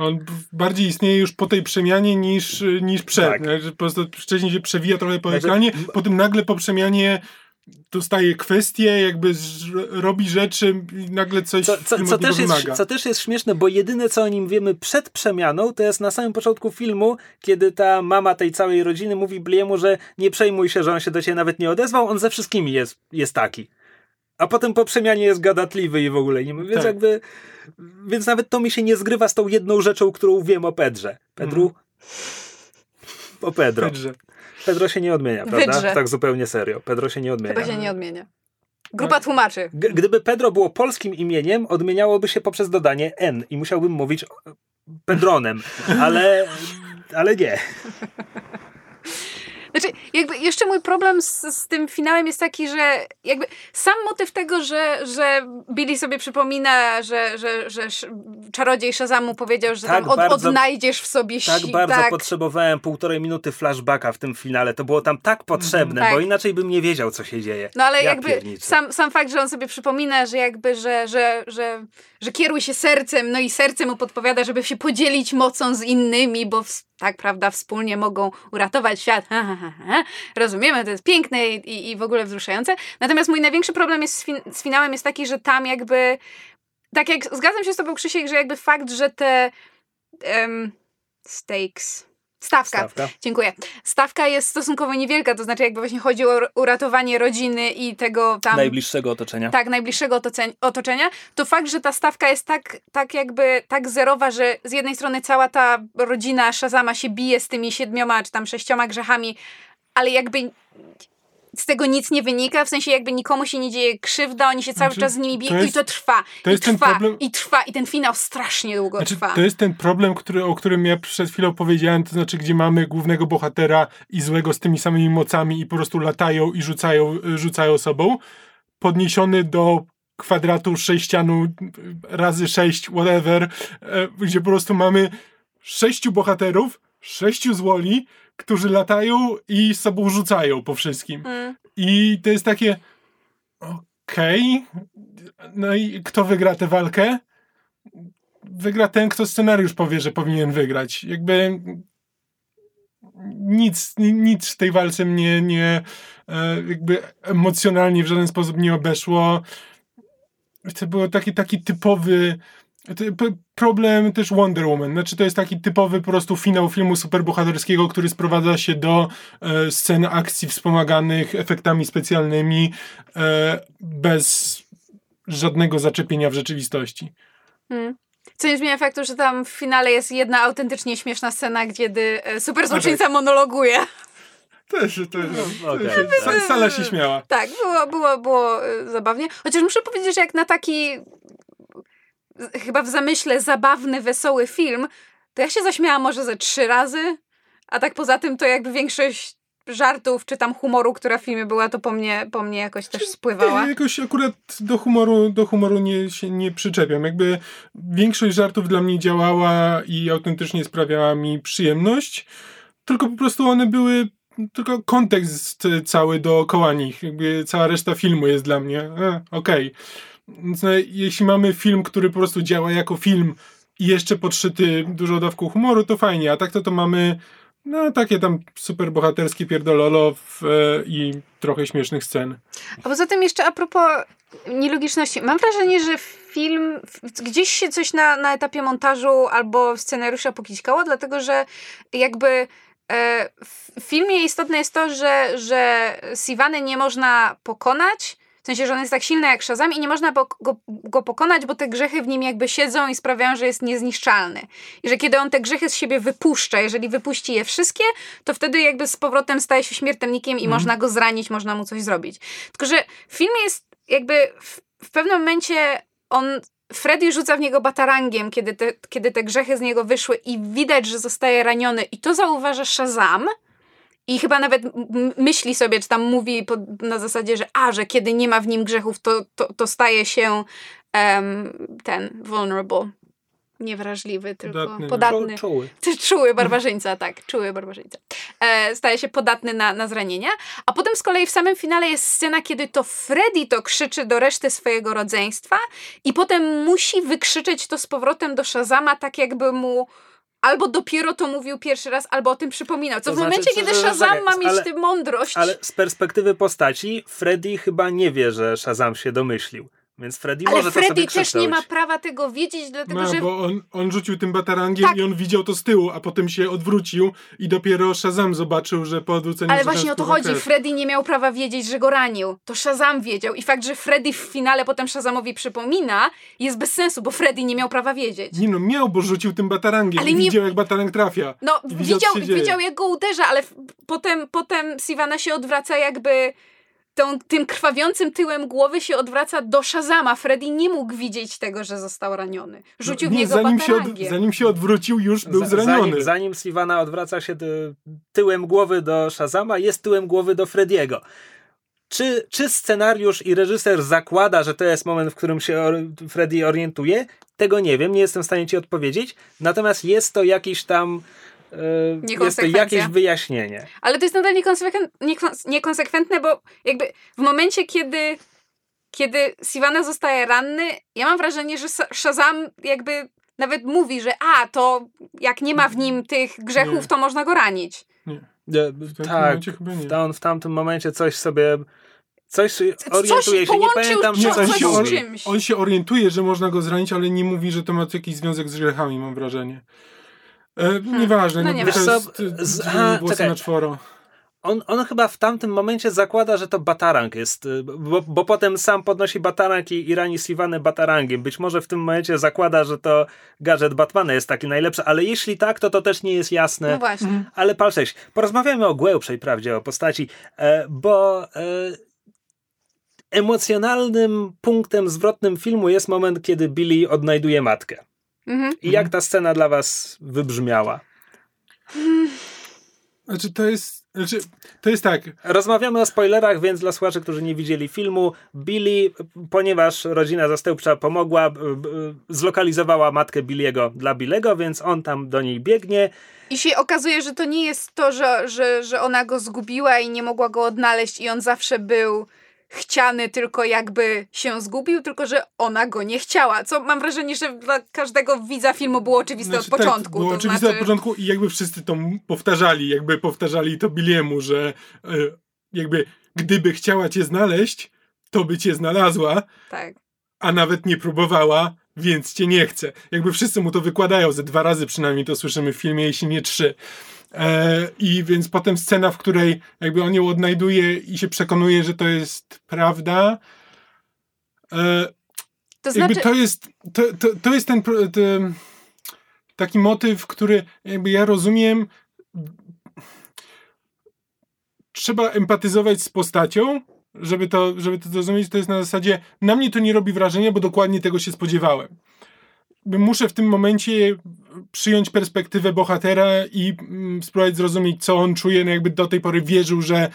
On bardziej istnieje już po tej przemianie niż, niż przed. Tak. Tak. Po prostu wcześniej się przewija trochę po Znaczy- ekranie, potem nagle po przemianie dostaje kwestie, jakby robi rzeczy i nagle coś Co, co, co, też jest, wymaga. co też jest śmieszne, bo jedyne co o nim wiemy przed przemianą, to jest na samym początku filmu, kiedy ta mama tej całej rodziny mówi Bliemu, że nie przejmuj się, że on się do ciebie nawet nie odezwał, on ze wszystkimi jest, jest taki. A potem po przemianie jest gadatliwy i w ogóle nie Więc Tak. jakby. Więc nawet to mi się nie zgrywa z tą jedną rzeczą, którą wiem o Pedrze. Pedru? Mhm. O Pedro. Pedrze. Pedro się nie odmienia, prawda? Wydrze. Tak zupełnie serio. Pedro się nie odmienia. Chyba się nie odmienia. Grupa tłumaczy. G- Gdyby Pedro było polskim imieniem, odmieniałoby się poprzez dodanie N i musiałbym mówić Pedronem, ale, ale nie. Znaczy, jakby jeszcze mój problem z, z tym finałem jest taki, że jakby sam motyw tego, że, że Billy sobie przypomina, że, że, że czarodziej Shazamu powiedział, że Tak tam od, bardzo- odnajdziesz w sobie Tak si- bardzo tak. potrzebowałem półtorej minuty flashbacka w tym finale. To było tam tak potrzebne, Tak. bo inaczej bym nie wiedział, co się dzieje. No ale Ja jakby sam, sam fakt, że on sobie przypomina, że jakby, że, że, że, że kieruj się sercem, no i serce mu podpowiada, żeby się podzielić mocą z innymi, bo w, tak, prawda, wspólnie mogą uratować świat. Ha, ha, Rozumiemy, to jest piękne i, i, w ogóle wzruszające. Natomiast mój największy problem jest z, fin- z finałem jest taki, że tam jakby tak jak zgadzam się z tobą Krzysiek, że jakby fakt, że te em, stakes Stawka. Stawka. Dziękuję. Stawka jest stosunkowo niewielka, to znaczy jakby właśnie chodzi o uratowanie rodziny i tego tam... Najbliższego otoczenia. Tak, najbliższego otoczenia, to fakt, że ta stawka jest tak, tak jakby tak zerowa, że z jednej strony cała ta rodzina Shazama się bije z tymi siedmioma czy tam sześcioma grzechami, ale jakby z tego nic nie wynika, w sensie jakby nikomu się nie dzieje krzywda, oni się cały Znaczy, czas z nimi biją i to trwa, to i jest ten trwa, problem- i trwa, i ten finał strasznie długo Znaczy, trwa. to jest ten problem, który, o którym ja przed chwilą powiedziałem, to znaczy, gdzie mamy głównego bohatera i złego z tymi samymi mocami i po prostu latają i rzucają, rzucają sobą, podniesiony do kwadratu sześcianu razy sześć, whatever, e, gdzie po prostu mamy sześciu bohaterów, sześciu złoli, którzy latają i sobą rzucają po wszystkim. Mm. I to jest takie okej, no i kto wygra tę walkę? Wygra ten, kto scenariusz powie, że powinien wygrać. Jakby nic, ni- nic w tej walce mnie nie e, jakby emocjonalnie w żaden sposób nie obeszło. To był taki, taki typowy problem też Wonder Woman. Znaczy to jest taki typowy po prostu finał filmu superbohaterskiego, który sprowadza się do e, scen akcji wspomaganych efektami specjalnymi e, bez żadnego zaczepienia w rzeczywistości. Mm. Co nie zmienia faktu, że tam w finale jest jedna autentycznie śmieszna scena, kiedy e, super złoczyńca monologuje. Też, też. No, też tak. sa- Sala się śmiała. Tak, było, było, było e, zabawnie. Chociaż muszę powiedzieć, że jak na taki chyba w zamyśle zabawny, wesoły film, to ja się zaśmiałam może ze trzy razy, a tak poza tym to jakby większość żartów czy tam humoru, która w filmie była, to po mnie, po mnie jakoś też spływała. Ja jakoś akurat do humoru, do humoru nie, się nie przyczepiam. Jakby większość żartów dla mnie działała i autentycznie sprawiała mi przyjemność, tylko po prostu one były tylko kontekst cały dookoła nich. Jakby cała reszta filmu jest dla mnie e, okej. No, jeśli mamy film, który po prostu działa jako film i jeszcze podszyty dużo dawką humoru, to fajnie, a tak to to mamy no takie tam super bohaterskie pierdololo w, e, i trochę śmiesznych scen. A poza tym jeszcze a propos nielogiczności, mam wrażenie, że film, gdzieś się coś na, na etapie montażu albo scenariusza pokićkało, dlatego że jakby e, w filmie istotne jest to, że, że Sivany nie można pokonać, sensie, że on jest tak silny jak Shazam i nie można go, go pokonać, bo te grzechy w nim jakby siedzą i sprawiają, że jest niezniszczalny. I że kiedy on te grzechy z siebie wypuszcza, jeżeli wypuści je wszystkie, to wtedy jakby z powrotem staje się śmiertelnikiem i można go zranić, można mu coś zrobić. Tylko, że w filmie jest jakby w, w pewnym momencie on Freddy rzuca w niego batarangiem, kiedy te, kiedy te grzechy z niego wyszły i widać, że zostaje raniony i to zauważa Shazam i chyba nawet myśli sobie, czy tam mówi pod, na zasadzie, że a, że kiedy nie ma w nim grzechów, to, to, to staje się em, ten vulnerable. Niewrażliwy, tylko Podatny, podatny. Czu- Czuły. Czuły barbarzyńca, tak, czuły barbarzyńca. E, staje się podatny na, na zranienia. A potem z kolei w samym finale jest scena, kiedy to Freddy to krzyczy do reszty swojego rodzeństwa i potem musi wykrzyczeć to z powrotem do Shazama, tak jakby mu albo dopiero to mówił pierwszy raz, albo o tym przypominał. Co To w znaczy, momencie, kiedy Shazam ma mieć ale- tę mądrość... Ale z perspektywy postaci, Freddy chyba nie wie, że Shazam się domyślił. Więc Freddy Ale może to Freddy sobie też nie ma prawa tego wiedzieć, dlatego Ma, że bo on, on rzucił tym batarangiem Tak. i on widział to z tyłu, a potem się odwrócił i dopiero Shazam zobaczył, że po odwróceniu Ale właśnie o to chodzi. krew. Freddy nie miał prawa wiedzieć, że go ranił. To Shazam wiedział. I fakt, że Freddy w finale potem Shazamowi przypomina, jest bez sensu, bo Freddy nie miał prawa wiedzieć. Nie no, miał, bo rzucił tym batarangiem Ale i nie- widział, jak batarang trafia. No, widział, widział, widział jak go uderza, ale potem, potem Sivana się odwraca jakby tą, tym krwawiącym tyłem głowy się odwraca do Shazama. Freddy nie mógł widzieć tego, że został raniony. Rzucił No, nie, w niego zanim się, od, zanim się odwrócił, już był Za- zraniony. Zanim, zanim Sivana odwraca się ty- tyłem głowy do Shazama, jest tyłem głowy do Frediego. Czy, czy scenariusz i reżyser zakłada, że to jest moment, w którym się or- Freddy orientuje? Tego nie wiem, nie jestem w stanie ci odpowiedzieć. Natomiast jest to jakiś tam. E, jest to jakieś wyjaśnienie. Ale to jest nadal niekonsekwent, niekons- niekonsekwentne, bo jakby w momencie, kiedy, kiedy Sivana zostaje ranny, ja mam wrażenie, że Shazam jakby nawet mówi, że a, to jak nie ma w nim tych grzechów, Nie. to można go ranić. Nie, w tak, w, ta- on w tamtym momencie coś sobie. Coś orientuje się, nie połączył pamiętam, on, coś coś on, on się orientuje, że można go zranić, ale nie mówi, że to ma jakiś związek z grzechami, mam wrażenie. E, nieważne, no no, nie bo to wiem. jest Wiesz co, e, z- aha, czekaj. na czworo. On, on chyba w tamtym momencie zakłada, że to batarang jest, y, bo, bo potem sam podnosi batarang i, i rani Sivanę batarangiem. Być może w tym momencie zakłada, że to gadżet Batmana jest taki najlepszy, ale jeśli tak, to to też nie jest jasne. No właśnie. Ale pal 6. Porozmawiamy o głębszej prawdzie o postaci, e, bo e, emocjonalnym punktem zwrotnym filmu jest moment, kiedy Billy odnajduje matkę. Mhm. I jak ta scena dla was wybrzmiała? Znaczy, to jest, znaczy, to jest tak, Rozmawiamy o spoilerach, więc dla słuchaczy, którzy nie widzieli filmu, Billy, ponieważ rodzina zastępcza pomogła, zlokalizowała matkę Billiego dla Billego, więc on tam do niej biegnie. I się okazuje, że to nie jest to, że, że, że ona go zgubiła i nie mogła go odnaleźć i on zawsze był chciany, tylko jakby się zgubił, tylko że ona go nie chciała. Co mam wrażenie, że dla każdego widza filmu było oczywiste Znaczy, od tak, początku. było to oczywiste znaczy... od początku i jakby wszyscy to powtarzali, jakby powtarzali to Billiemu, że e, jakby gdyby chciała cię znaleźć, to by cię znalazła, Tak. a nawet nie próbowała, więc cię nie chce. Jakby wszyscy mu to wykładają, ze dwa razy przynajmniej to słyszymy w filmie, jeśli nie trzy. E, I więc potem scena, w której jakby on ją odnajduje i się przekonuje, że to jest prawda. E, To jakby znaczy... to jest, to, to, to jest ten, ten taki motyw, który jakby ja rozumiem. Trzeba empatyzować z postacią, żeby to, żeby to zrozumieć. To jest na zasadzie, na mnie to nie robi wrażenia, bo dokładnie tego się spodziewałem. Muszę w tym momencie przyjąć perspektywę bohatera i mm, spróbować zrozumieć, co on czuje. No jakby do tej pory wierzył, że,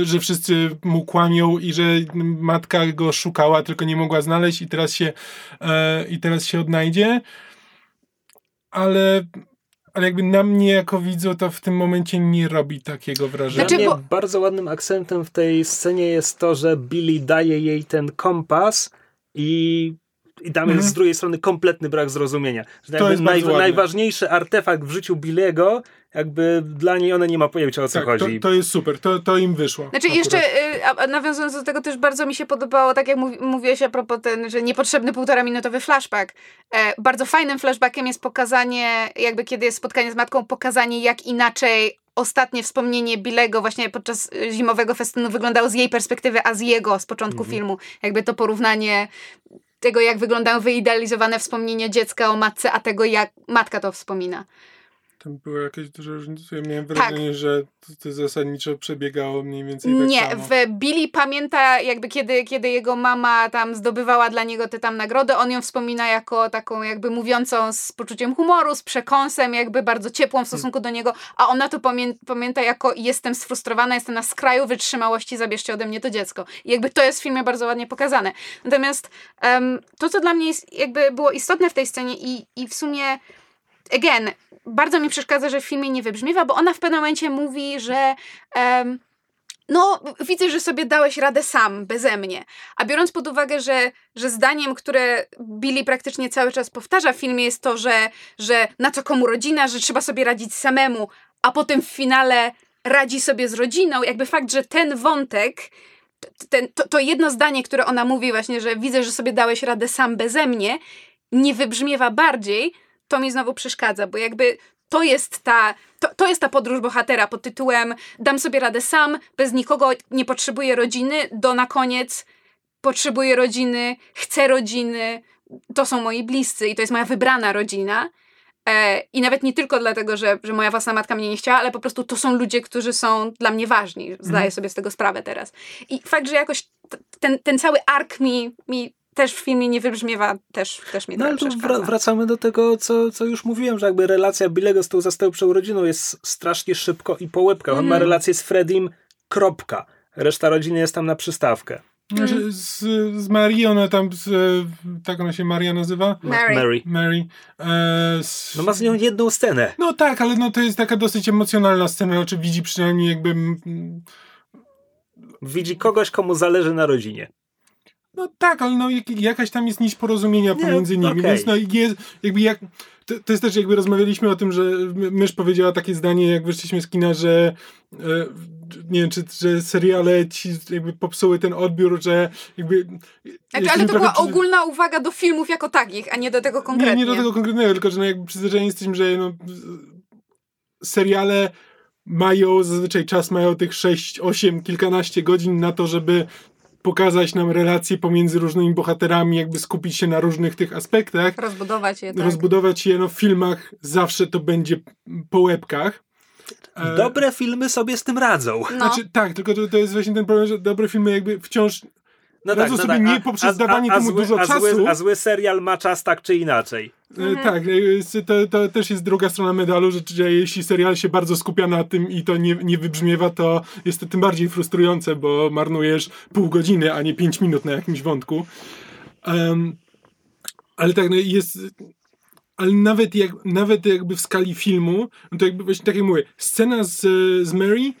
y, że wszyscy mu kłamią i że matka go szukała, tylko nie mogła znaleźć i teraz się, e, i teraz się odnajdzie. Ale, ale jakby na mnie jako widzu to w tym momencie nie robi takiego wrażenia. Znaczy, Dla mnie bo- bardzo ładnym akcentem w tej scenie jest to, że Billy daje jej ten kompas i, i tam Mhm. jest z drugiej strony kompletny brak zrozumienia. Że To jest ładne. najważniejszy artefakt w życiu Billiego, jakby dla niej ona nie ma pojęcia o co tak, to, chodzi. to jest super, to, to im wyszło. Znaczy akurat. jeszcze, y, nawiązując do tego, też bardzo mi się podobało, tak jak mów, mówiłeś a propos ten, że niepotrzebny półtora minutowy flashback. E, bardzo fajnym flashbackiem jest pokazanie, jakby kiedy jest spotkanie z matką, pokazanie jak inaczej ostatnie wspomnienie Billego właśnie podczas y, zimowego festynu wyglądało z jej perspektywy, a z jego z początku Mhm. filmu. Jakby to porównanie tego, jak wyglądają wyidealizowane wspomnienia dziecka o matce, a tego, jak matka to wspomina. Tam były jakieś duże różnice. Ja miałem Tak. wrażenie, że to, to zasadniczo przebiegało mniej więcej tak Nie, samo. w Billy pamięta jakby kiedy, kiedy jego mama tam zdobywała dla niego te tam nagrody, on ją wspomina jako taką jakby mówiącą z poczuciem humoru, z przekąsem, jakby bardzo ciepłą w stosunku do niego, a ona to pamię pamięta jako jestem sfrustrowana, jestem na skraju wytrzymałości, zabierzcie ode mnie to dziecko. I jakby to jest w filmie bardzo ładnie pokazane. Natomiast em, to, co dla mnie jest, jakby było istotne w tej scenie i, i w sumie again, bardzo mi przeszkadza, że w filmie nie wybrzmiewa, bo ona w pewnym momencie mówi, że em, no, widzę, że sobie dałeś radę sam, beze mnie. A biorąc pod uwagę, że, że zdaniem, które Billy praktycznie cały czas powtarza w filmie jest to, że, że na co komu rodzina, że trzeba sobie radzić samemu, a potem w finale radzi sobie z rodziną, jakby fakt, że ten wątek, ten, to, to jedno zdanie, które ona mówi właśnie, że widzę, że sobie dałeś radę sam beze mnie, nie wybrzmiewa bardziej, to mi znowu przeszkadza, bo jakby to jest ta, to, to jest ta podróż bohatera pod tytułem dam sobie radę sam, bez nikogo, nie potrzebuję rodziny, do na koniec potrzebuję rodziny, chcę rodziny, to są moi bliscy i to jest moja wybrana rodzina. E, I nawet nie tylko dlatego, że, że moja własna matka mnie nie chciała, ale po prostu to są ludzie, którzy są dla mnie ważni. Zdaję Mhm. sobie z tego sprawę teraz. I fakt, że jakoś ten, ten cały ark mi, mi też w filmie nie wybrzmiewa, też, też mi No ale tu wracamy do tego, co, co już mówiłem, że jakby relacja Billego z tą zastępczą rodziną jest strasznie szybko i po łebkach. On ma Mhm. relację z Fredim, kropka. Reszta rodziny jest tam na przystawkę. Mm. z, z Marii, ona tam, z, tak ona się Maria nazywa? Mary. Mary. Mary. E, z, No ma z nią jedną scenę. No tak, ale no to jest taka dosyć emocjonalna scena, znaczy widzi przynajmniej jakby... mm, Widzi kogoś, komu zależy na rodzinie. No tak, ale no jak, jakaś tam jest nić porozumienia Nie, pomiędzy nimi, okej. więc no jest jakby jak... To, to jest też jakby rozmawialiśmy o tym, że My- Mysz powiedziała takie zdanie, jak wyszliśmy z kina, że e, nie wiem, czy że seriale ci jakby popsuły ten odbiór, że jakby... Znaczy, ale to trochę była ogólna uwaga do filmów jako takich, a nie do tego konkretnie. Nie, nie do tego konkretnego, tylko że no jakby przyzwyczajeni jesteśmy, że no, seriale mają zazwyczaj czas, mają tych 6, 8, kilkanaście godzin na to, żeby pokazać nam relacje pomiędzy różnymi bohaterami, jakby skupić się na różnych tych aspektach, Rozbudować je, tak. rozbudować je, no w filmach zawsze to będzie po łebkach. E, Dobre filmy sobie z tym radzą. No. Znaczy, tak, tylko to, to jest właśnie ten problem, że dobre filmy jakby wciąż No Radzą sobie nie poprzez dawanie temu zły, dużo a czasu. Zły, a zły serial ma czas tak czy inaczej. E, Mhm. Tak, e, to, to też jest druga strona medalu, że, że jeśli serial się bardzo skupia na tym i to nie, nie wybrzmiewa, to jest to tym bardziej frustrujące, bo marnujesz pół godziny, a nie pięć minut na jakimś wątku. Em, ale tak, no jest... Ale nawet, jak, nawet jakby w skali filmu, no to jakby właśnie tak jak mówię, scena z, z Mary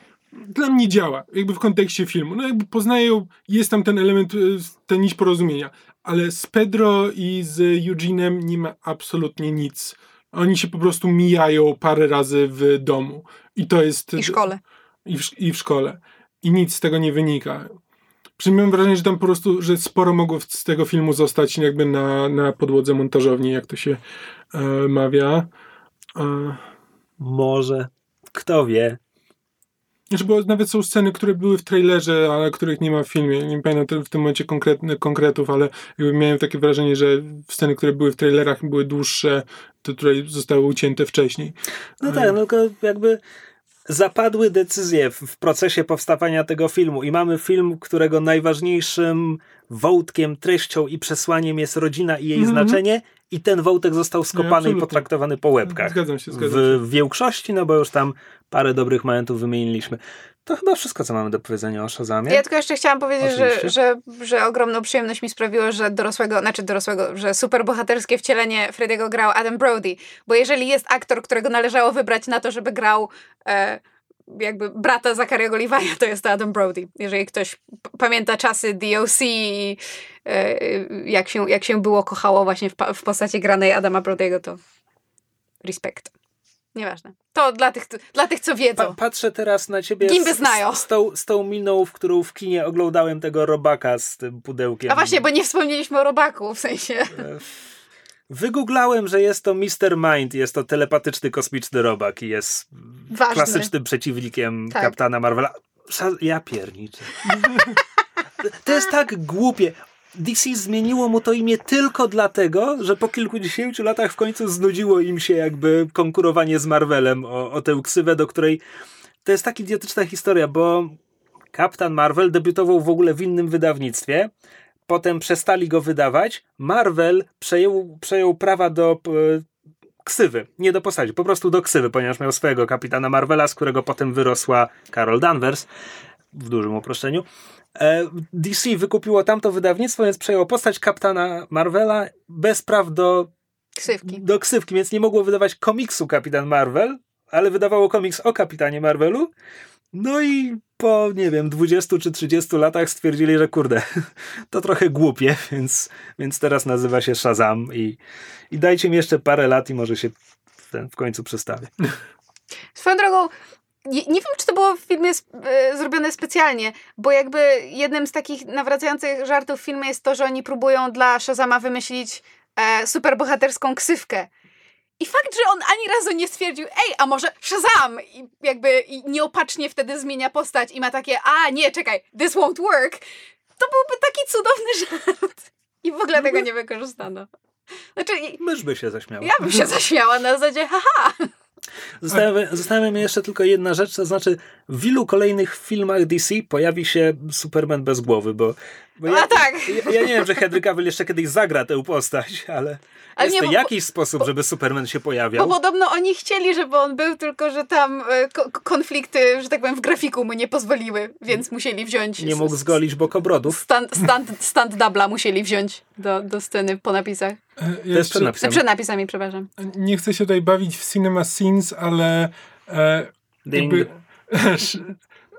dla mnie działa, jakby w kontekście filmu. No jakby poznaję, jest tam ten element, y, ten nić porozumienia, ale z Pedro i z Eugene'em nie ma absolutnie nic. Oni się po prostu mijają parę razy w domu. I to jest... I szkole. I w, I w szkole. I nic z tego nie wynika. Przynajmniej mam wrażenie, że tam po prostu, że sporo mogło w- z tego filmu zostać jakby na, na podłodze montażowni, jak to się e, mawia. E, Może. Kto wie. Znaczy, bo nawet są sceny, które były w trailerze, ale których nie ma w filmie. Nie pamiętam w tym momencie konkretny, konkretów, ale miałem takie wrażenie, że sceny, które były w trailerach były dłuższe, to tutaj zostały ucięte wcześniej. No tak, no tylko jakby zapadły decyzje w procesie powstawania tego filmu i mamy film, którego najważniejszym wątkiem, treścią i przesłaniem jest rodzina i jej mm -hmm. znaczenie i ten wątek został skopany i potraktowany po łebkach. Zgadzam się, zgadzam w, w większości, no bo już tam parę dobrych momentów wymieniliśmy. To chyba wszystko, co mamy do powiedzenia o Shazamie. Ja tylko jeszcze chciałam powiedzieć, że, że, że ogromną przyjemność mi sprawiło, że dorosłego, znaczy dorosłego, że superbohaterskie wcielenie Frediego grał Adam Brody. Bo jeżeli jest aktor, którego należało wybrać na to, żeby grał e, jakby brata Zakariego Levi'a, to jest to Adam Brody. Jeżeli ktoś pamięta czasy DOC i e, jak, się, jak się było kochało właśnie w, w postaci granej Adama Brody'ego, to respekt. Nieważne. To dla tych, dla tych co wiedzą. Pa, patrzę teraz na ciebie Gimby znają. Z, z, tą, z tą miną, w którą w kinie oglądałem tego robaka z tym pudełkiem. A właśnie, bo nie wspomnieliśmy o robaku, w sensie... E, wygooglałem, że jest to Mr. Mind, jest to telepatyczny kosmiczny robak i jest Ważny. klasycznym przeciwnikiem tak. kapitana Marvela. Ja pierniczę. to jest tak głupie. DC zmieniło mu to imię tylko dlatego, że po kilkudziesięciu latach w końcu znudziło im się jakby konkurowanie z Marvelem o, o tę ksywę, do której to jest tak idiotyczna historia, bo Kapitan Marvel debiutował w ogóle w innym wydawnictwie, potem przestali go wydawać, Marvel przejął, przejął prawa do e, ksywy, nie do postaci, po prostu do ksywy, ponieważ miał swojego kapitana Marvela, z którego potem wyrosła Carol Danvers, w dużym uproszczeniu. E, DC wykupiło tamto wydawnictwo, więc przejęło postać kapitana Marvela bez praw do ksywki. do ksywki, więc nie mogło wydawać komiksu Kapitan Marvel, ale wydawało komiks o Kapitanie Marvelu. No i po, nie wiem, 20 czy 30 latach stwierdzili, że kurde, to trochę głupie, więc, więc teraz nazywa się Shazam i, i dajcie mi jeszcze parę lat i może się ten w końcu przestawię. Swoją drogą, nie, nie, wiem, czy to było w filmie e, zrobione specjalnie, bo jakby jednym z takich nawracających żartów w filmie jest to, że oni próbują dla Shazama wymyślić e, superbohaterską ksywkę. I fakt, że on ani razu nie stwierdził, ej, a może Shazam! I jakby i nieopatrznie wtedy zmienia postać i ma takie, a nie, czekaj, this won't work. To byłby taki cudowny żart. I w ogóle tego nie wykorzystano. Znaczy, Mysz by się zaśmiała. Ja bym się zaśmiała na zasadzie, haha. Zastanawia, zastanawia mnie jeszcze tylko jedna rzecz, to znaczy w ilu kolejnych filmach DC pojawi się Superman bez głowy, bo, bo ja, A tak. ja, ja nie wiem, że Henry Cavill jeszcze kiedyś zagra tę postać, ale... Ale jest nie, to bo, jakiś sposób, bo, żeby Superman się pojawiał. Bo podobno oni chcieli, żeby on był, tylko że tam e, konflikty, że tak powiem, w grafiku mu nie pozwoliły, więc musieli wziąć... Nie mógł zgolić bokobrodów. Stand, stand, stand dubla musieli wziąć do, do sceny po napisach. E, przed napisami. Przed napisami, przepraszam. Nie chcę się tutaj bawić w cinema scenes, ale e, jakby,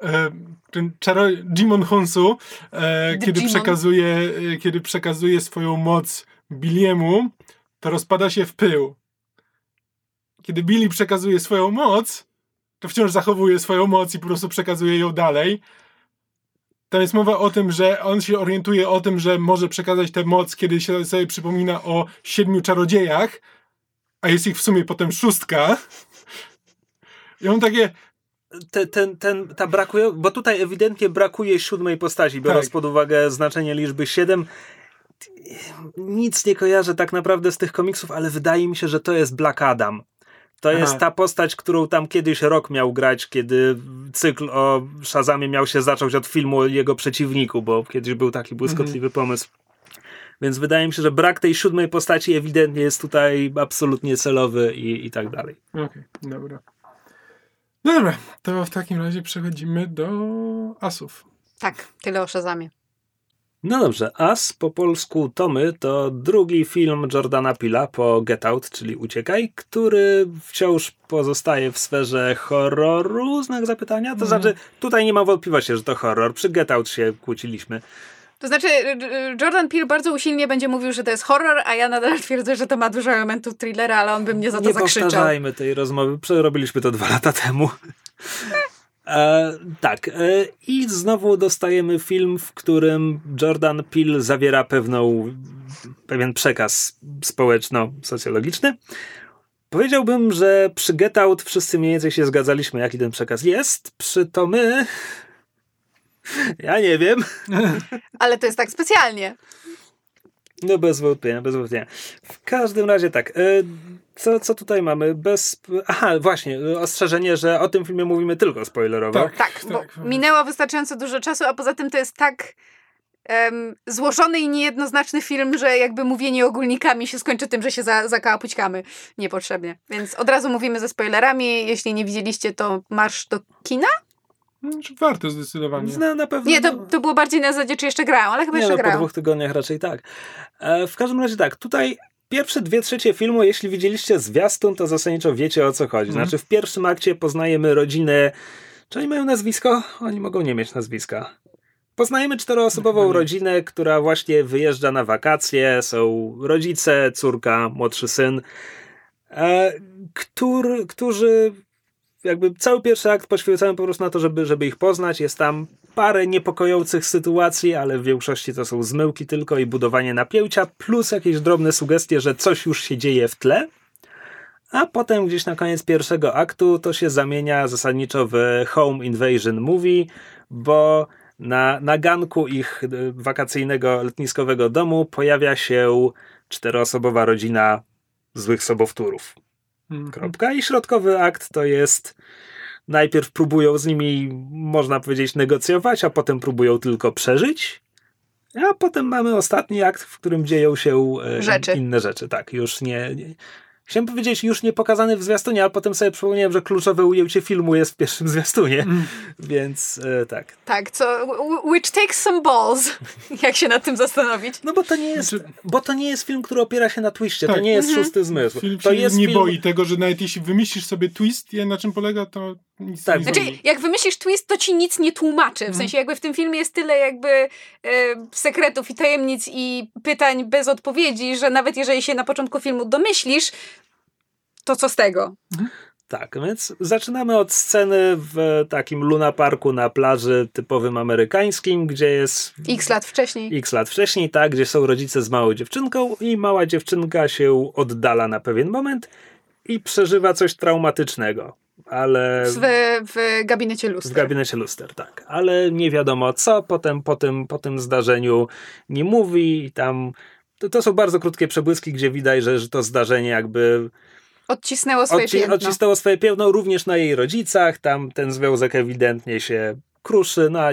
e, ten czaro Jimon Honsu, e, kiedy, przekazuje, e, kiedy przekazuje swoją moc Billiemu, to rozpada się w pył. Kiedy Billy przekazuje swoją moc, to wciąż zachowuje swoją moc i po prostu przekazuje ją dalej. Tam jest mowa o tym, że on się orientuje o tym, że może przekazać tę moc, kiedy się sobie przypomina o siedmiu czarodziejach, a jest ich w sumie potem szóstka. I on takie, ten, ten, ten, ta brakuje, bo tutaj ewidentnie brakuje siódmej postaci, biorąc tak. pod uwagę znaczenie liczby siedem nic nie kojarzę tak naprawdę z tych komiksów, ale wydaje mi się, że to jest Black Adam. To Aha. jest ta postać, którą tam kiedyś rok miał grać, kiedy cykl o Shazamie miał się zacząć od filmu o jego przeciwniku, bo kiedyś był taki błyskotliwy mhm. pomysł. Więc wydaje mi się, że brak tej siódmej postaci ewidentnie jest tutaj absolutnie celowy i, i tak dalej. Okej, okay, dobra. No dobra, to w takim razie przechodzimy do asów. Tak, tyle o Shazamie. No dobrze, As po polsku Tomy to drugi film Jordana Pila po Get Out, czyli Uciekaj, który wciąż pozostaje w sferze horroru, znak zapytania. To mm. znaczy, tutaj nie ma wątpliwości, że to horror. Przy Get Out się kłóciliśmy. To znaczy, Jordan Peele bardzo usilnie będzie mówił, że to jest horror, a ja nadal twierdzę, że to ma dużo elementów thrillera, ale on by mnie za to nie zakrzyczał. Nie powtarzajmy tej rozmowy, przerobiliśmy to dwa lata temu. E, tak. E, I znowu dostajemy film, w którym Jordan Peele zawiera pewną, pewien przekaz społeczno-socjologiczny. Powiedziałbym, że przy Get Out wszyscy mniej więcej się zgadzaliśmy, jaki ten przekaz jest. Przy to my... Ja nie wiem. Ale to jest tak specjalnie. No bez wątpienia, bez wątpienia. W każdym razie tak. Co, co tutaj mamy? Bez. Aha, właśnie, ostrzeżenie, że o tym filmie mówimy tylko spoilerowo. Tak. Tak, bo Tak. minęło wystarczająco dużo czasu, a poza tym to jest tak em, złożony i niejednoznaczny film, że jakby mówienie ogólnikami się skończy tym, że się za, zakałapućkamy niepotrzebnie. Więc od razu mówimy ze spoilerami. Jeśli nie widzieliście, to marsz do kina? Znaczy, Warto zdecydowanie. No, na pewno. Nie, to, to było bardziej na zasadzie, czy jeszcze grają, ale chyba nie, jeszcze no, po grają. dwóch tygodniach raczej tak. E, w każdym razie tak, tutaj pierwsze dwie trzecie filmu, jeśli widzieliście zwiastun, to zasadniczo wiecie o co chodzi. Mhm. Znaczy w pierwszym akcie poznajemy rodzinę, czy oni mają nazwisko? Oni mogą nie mieć nazwiska. Poznajemy czteroosobową nie. rodzinę, która właśnie wyjeżdża na wakacje. Są rodzice, córka, młodszy syn, e, któr, którzy jakby cały pierwszy akt poświęcają po prostu na to, żeby, żeby ich poznać. Jest tam parę niepokojących sytuacji, ale w większości to są zmyłki tylko i budowanie napięcia, plus jakieś drobne sugestie, że coś już się dzieje w tle. A potem gdzieś na koniec pierwszego aktu to się zamienia zasadniczo w Home Invasion Movie, bo na, na ganku ich y, wakacyjnego letniskowego domu pojawia się czteroosobowa rodzina złych sobowtórów. Mhm. Kropka. I środkowy akt to jest. Najpierw próbują z nimi, można powiedzieć, negocjować, a potem próbują tylko przeżyć. A potem mamy ostatni akt, w którym dzieją się e, Rzeczy. inne rzeczy. Tak, już nie, nie. Chciałem powiedzieć, już nie pokazany w zwiastunie, a potem sobie przypomniałem, że kluczowe ujęcie filmu jest w pierwszym zwiastunie. Mm. Więc e, tak. Tak, co, which takes some balls, jak się nad tym zastanowić. No bo to nie jest, bo to nie jest film, który opiera się na twiście. To Tak. nie jest Mhm. szósty zmysł. Film to się jest nie film, boi tego, że nawet jeśli wymyślisz sobie twist, i na czym polega, to nic Tak. nie Znaczy, jak wymyślisz twist, to ci nic nie tłumaczy. W Mhm. sensie, jakby w tym filmie jest tyle jakby e, sekretów i tajemnic i pytań bez odpowiedzi, że nawet jeżeli się na początku filmu domyślisz, to co z tego? Tak, więc zaczynamy od sceny w takim Luna Parku na plaży typowym amerykańskim, gdzie jest X lat wcześniej. x lat wcześniej, tak, gdzie są rodzice z małą dziewczynką i mała dziewczynka się oddala na pewien moment i przeżywa coś traumatycznego, ale W, w gabinecie w lustra. gabinecie luster, tak, ale nie wiadomo co, potem po tym, po tym zdarzeniu nie mówi i tam to, to są bardzo krótkie przebłyski, gdzie widać, że, że to zdarzenie jakby Odcisnęło swoje Odci- piętno. odcisnęło swoje piętno również na jej rodzicach, tam ten związek ewidentnie się kruszy, no a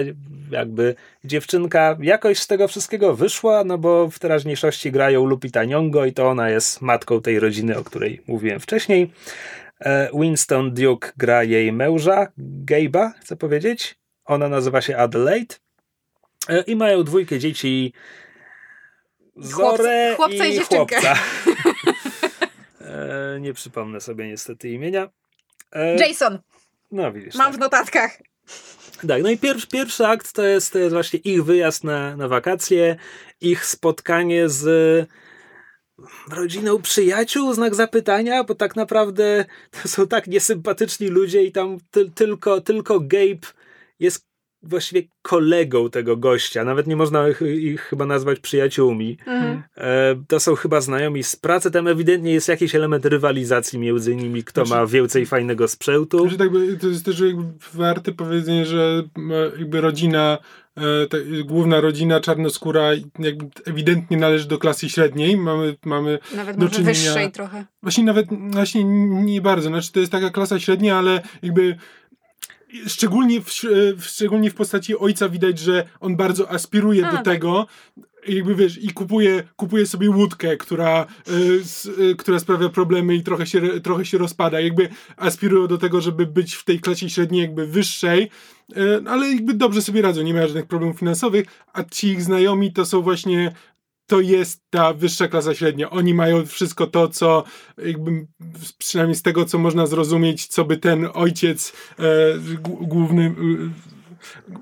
jakby dziewczynka jakoś z tego wszystkiego wyszła, no bo w teraźniejszości grają Lupita Nyong'o i to ona jest matką tej rodziny, o której mówiłem wcześniej. E, Winston Duke gra jej męża, Gabe'a, chcę powiedzieć. Ona nazywa się Adelaide E, i mają dwójkę dzieci Zorę chłopca i dziewczynkę. chłopca. E, nie przypomnę sobie niestety imienia. Jason, no widzisz. mam tak. w notatkach. Tak, no i pierwszy, pierwszy akt to jest, to jest właśnie ich wyjazd na, na wakacje, ich spotkanie z rodziną przyjaciół, znak zapytania, bo tak naprawdę to są tak niesympatyczni ludzie i tam ty, tylko, tylko Gabe jest właściwie kolegą tego gościa. Nawet nie można ich, ich chyba nazwać przyjaciółmi. Mhm. E, to są chyba znajomi z pracy. Tam ewidentnie jest jakiś element rywalizacji między nimi, kto Znaczy- ma więcej fajnego sprzętu. Że tak to jest też jakby warte powiedzenie, że jakby rodzina, e, główna rodzina czarnoskóra jakby ewidentnie należy do klasy średniej. Mamy, mamy Nawet do czynienia- wyższej trochę. Właśnie nawet właśnie nie bardzo. Znaczy to jest taka klasa średnia, ale jakby szczególnie w, w, szczególnie w postaci ojca widać, że on bardzo aspiruje A, do tak. tego. Jakby wiesz, i kupuje, kupuje sobie łódkę, która, y, s, y, która sprawia problemy i trochę się, trochę się rozpada. Jakby aspirują do tego, żeby być w tej klasie średniej, jakby wyższej, y, ale jakby dobrze sobie radzą, nie mają żadnych problemów finansowych, a ci ich znajomi to są właśnie to jest ta wyższa klasa średnia. Oni mają wszystko to, co jakby przynajmniej z tego, co można zrozumieć, co by ten ojciec główny,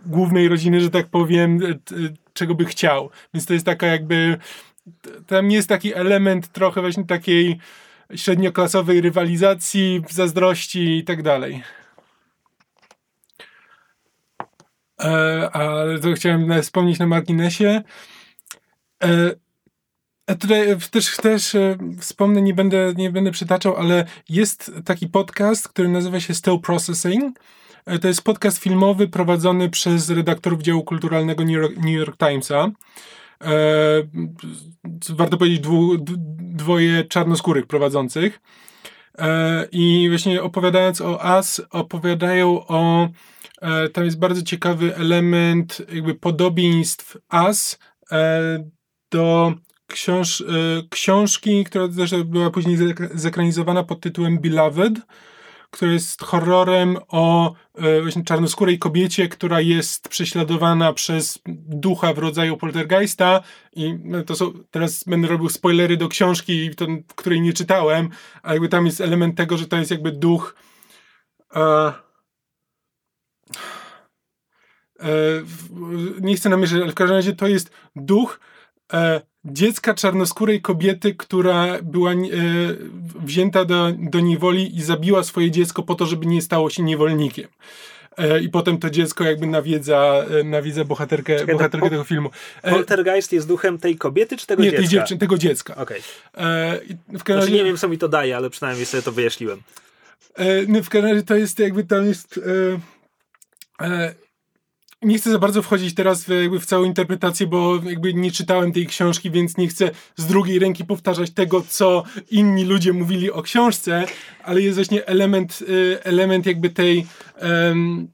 głównej rodziny, że tak powiem, czego by chciał. Więc to jest taka jakby tam jest taki element trochę właśnie takiej średnioklasowej rywalizacji, zazdrości i tak dalej. Ale to chciałem wspomnieć na marginesie. E, tutaj też, też e, wspomnę, nie będę, nie będę przytaczał, ale jest taki podcast, który nazywa się Still Processing. E, to jest podcast filmowy prowadzony przez redaktorów działu kulturalnego New York, New York Timesa. E, warto powiedzieć dwu, dwoje czarnoskórych prowadzących. E, I właśnie opowiadając o As, opowiadają o. E, tam jest bardzo ciekawy element jakby podobieństw As e, do książ książki, która zresztą była później zekranizowana pod tytułem Beloved który jest horrorem o e, właśnie czarnoskórej kobiecie, która jest prześladowana przez ducha w rodzaju poltergeista. I no, to są, teraz będę robił spoilery do książki, to, której nie czytałem, a jakby tam jest element tego, że to jest jakby duch e, e, nie chcę namieszać, ale w każdym razie to jest duch e, dziecka czarnoskórej kobiety, która była e, wzięta do, do niewoli i zabiła swoje dziecko po to, żeby nie stało się niewolnikiem. E, I potem to dziecko jakby nawiedza, e, nawiedza bohaterkę, Czekaj, bohaterkę tego filmu. E, Poltergeist jest duchem tej kobiety czy tego nie, dziecka? Nie, tej dziewczyny, tego dziecka. Okej. Okay. E, znaczy, nie wiem, co mi to daje, ale przynajmniej sobie to wyjaśniłem. No, w każdym razie to jest jakby tam jest... Nie chcę za bardzo wchodzić teraz w, jakby w całą interpretację, bo jakby nie czytałem tej książki, więc nie chcę z drugiej ręki powtarzać tego, co inni ludzie mówili o książce, ale jest właśnie element, y, element jakby tej um,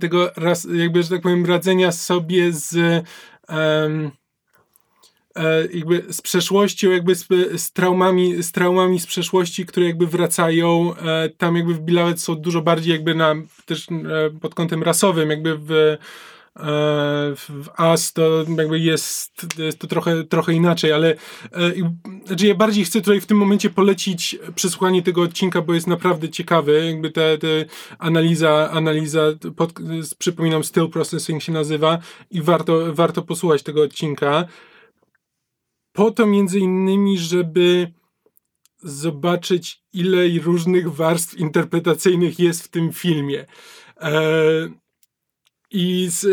tego raz, jakby, że tak powiem, radzenia sobie z um, jakby z przeszłością, jakby z, z, traumami, z traumami z przeszłości, które jakby wracają. E, tam jakby w Bilawet są dużo bardziej jakby na, też e, pod kątem rasowym, jakby w w As to jakby jest, jest to trochę, trochę inaczej, ale znaczy ja bardziej chcę tutaj w tym momencie polecić przesłuchanie tego odcinka, bo jest naprawdę ciekawy, jakby ta, ta analiza, analiza pod, przypominam Still Processing się nazywa i warto, warto posłuchać tego odcinka po to między innymi, żeby zobaczyć, ile różnych warstw interpretacyjnych jest w tym filmie. E, I z,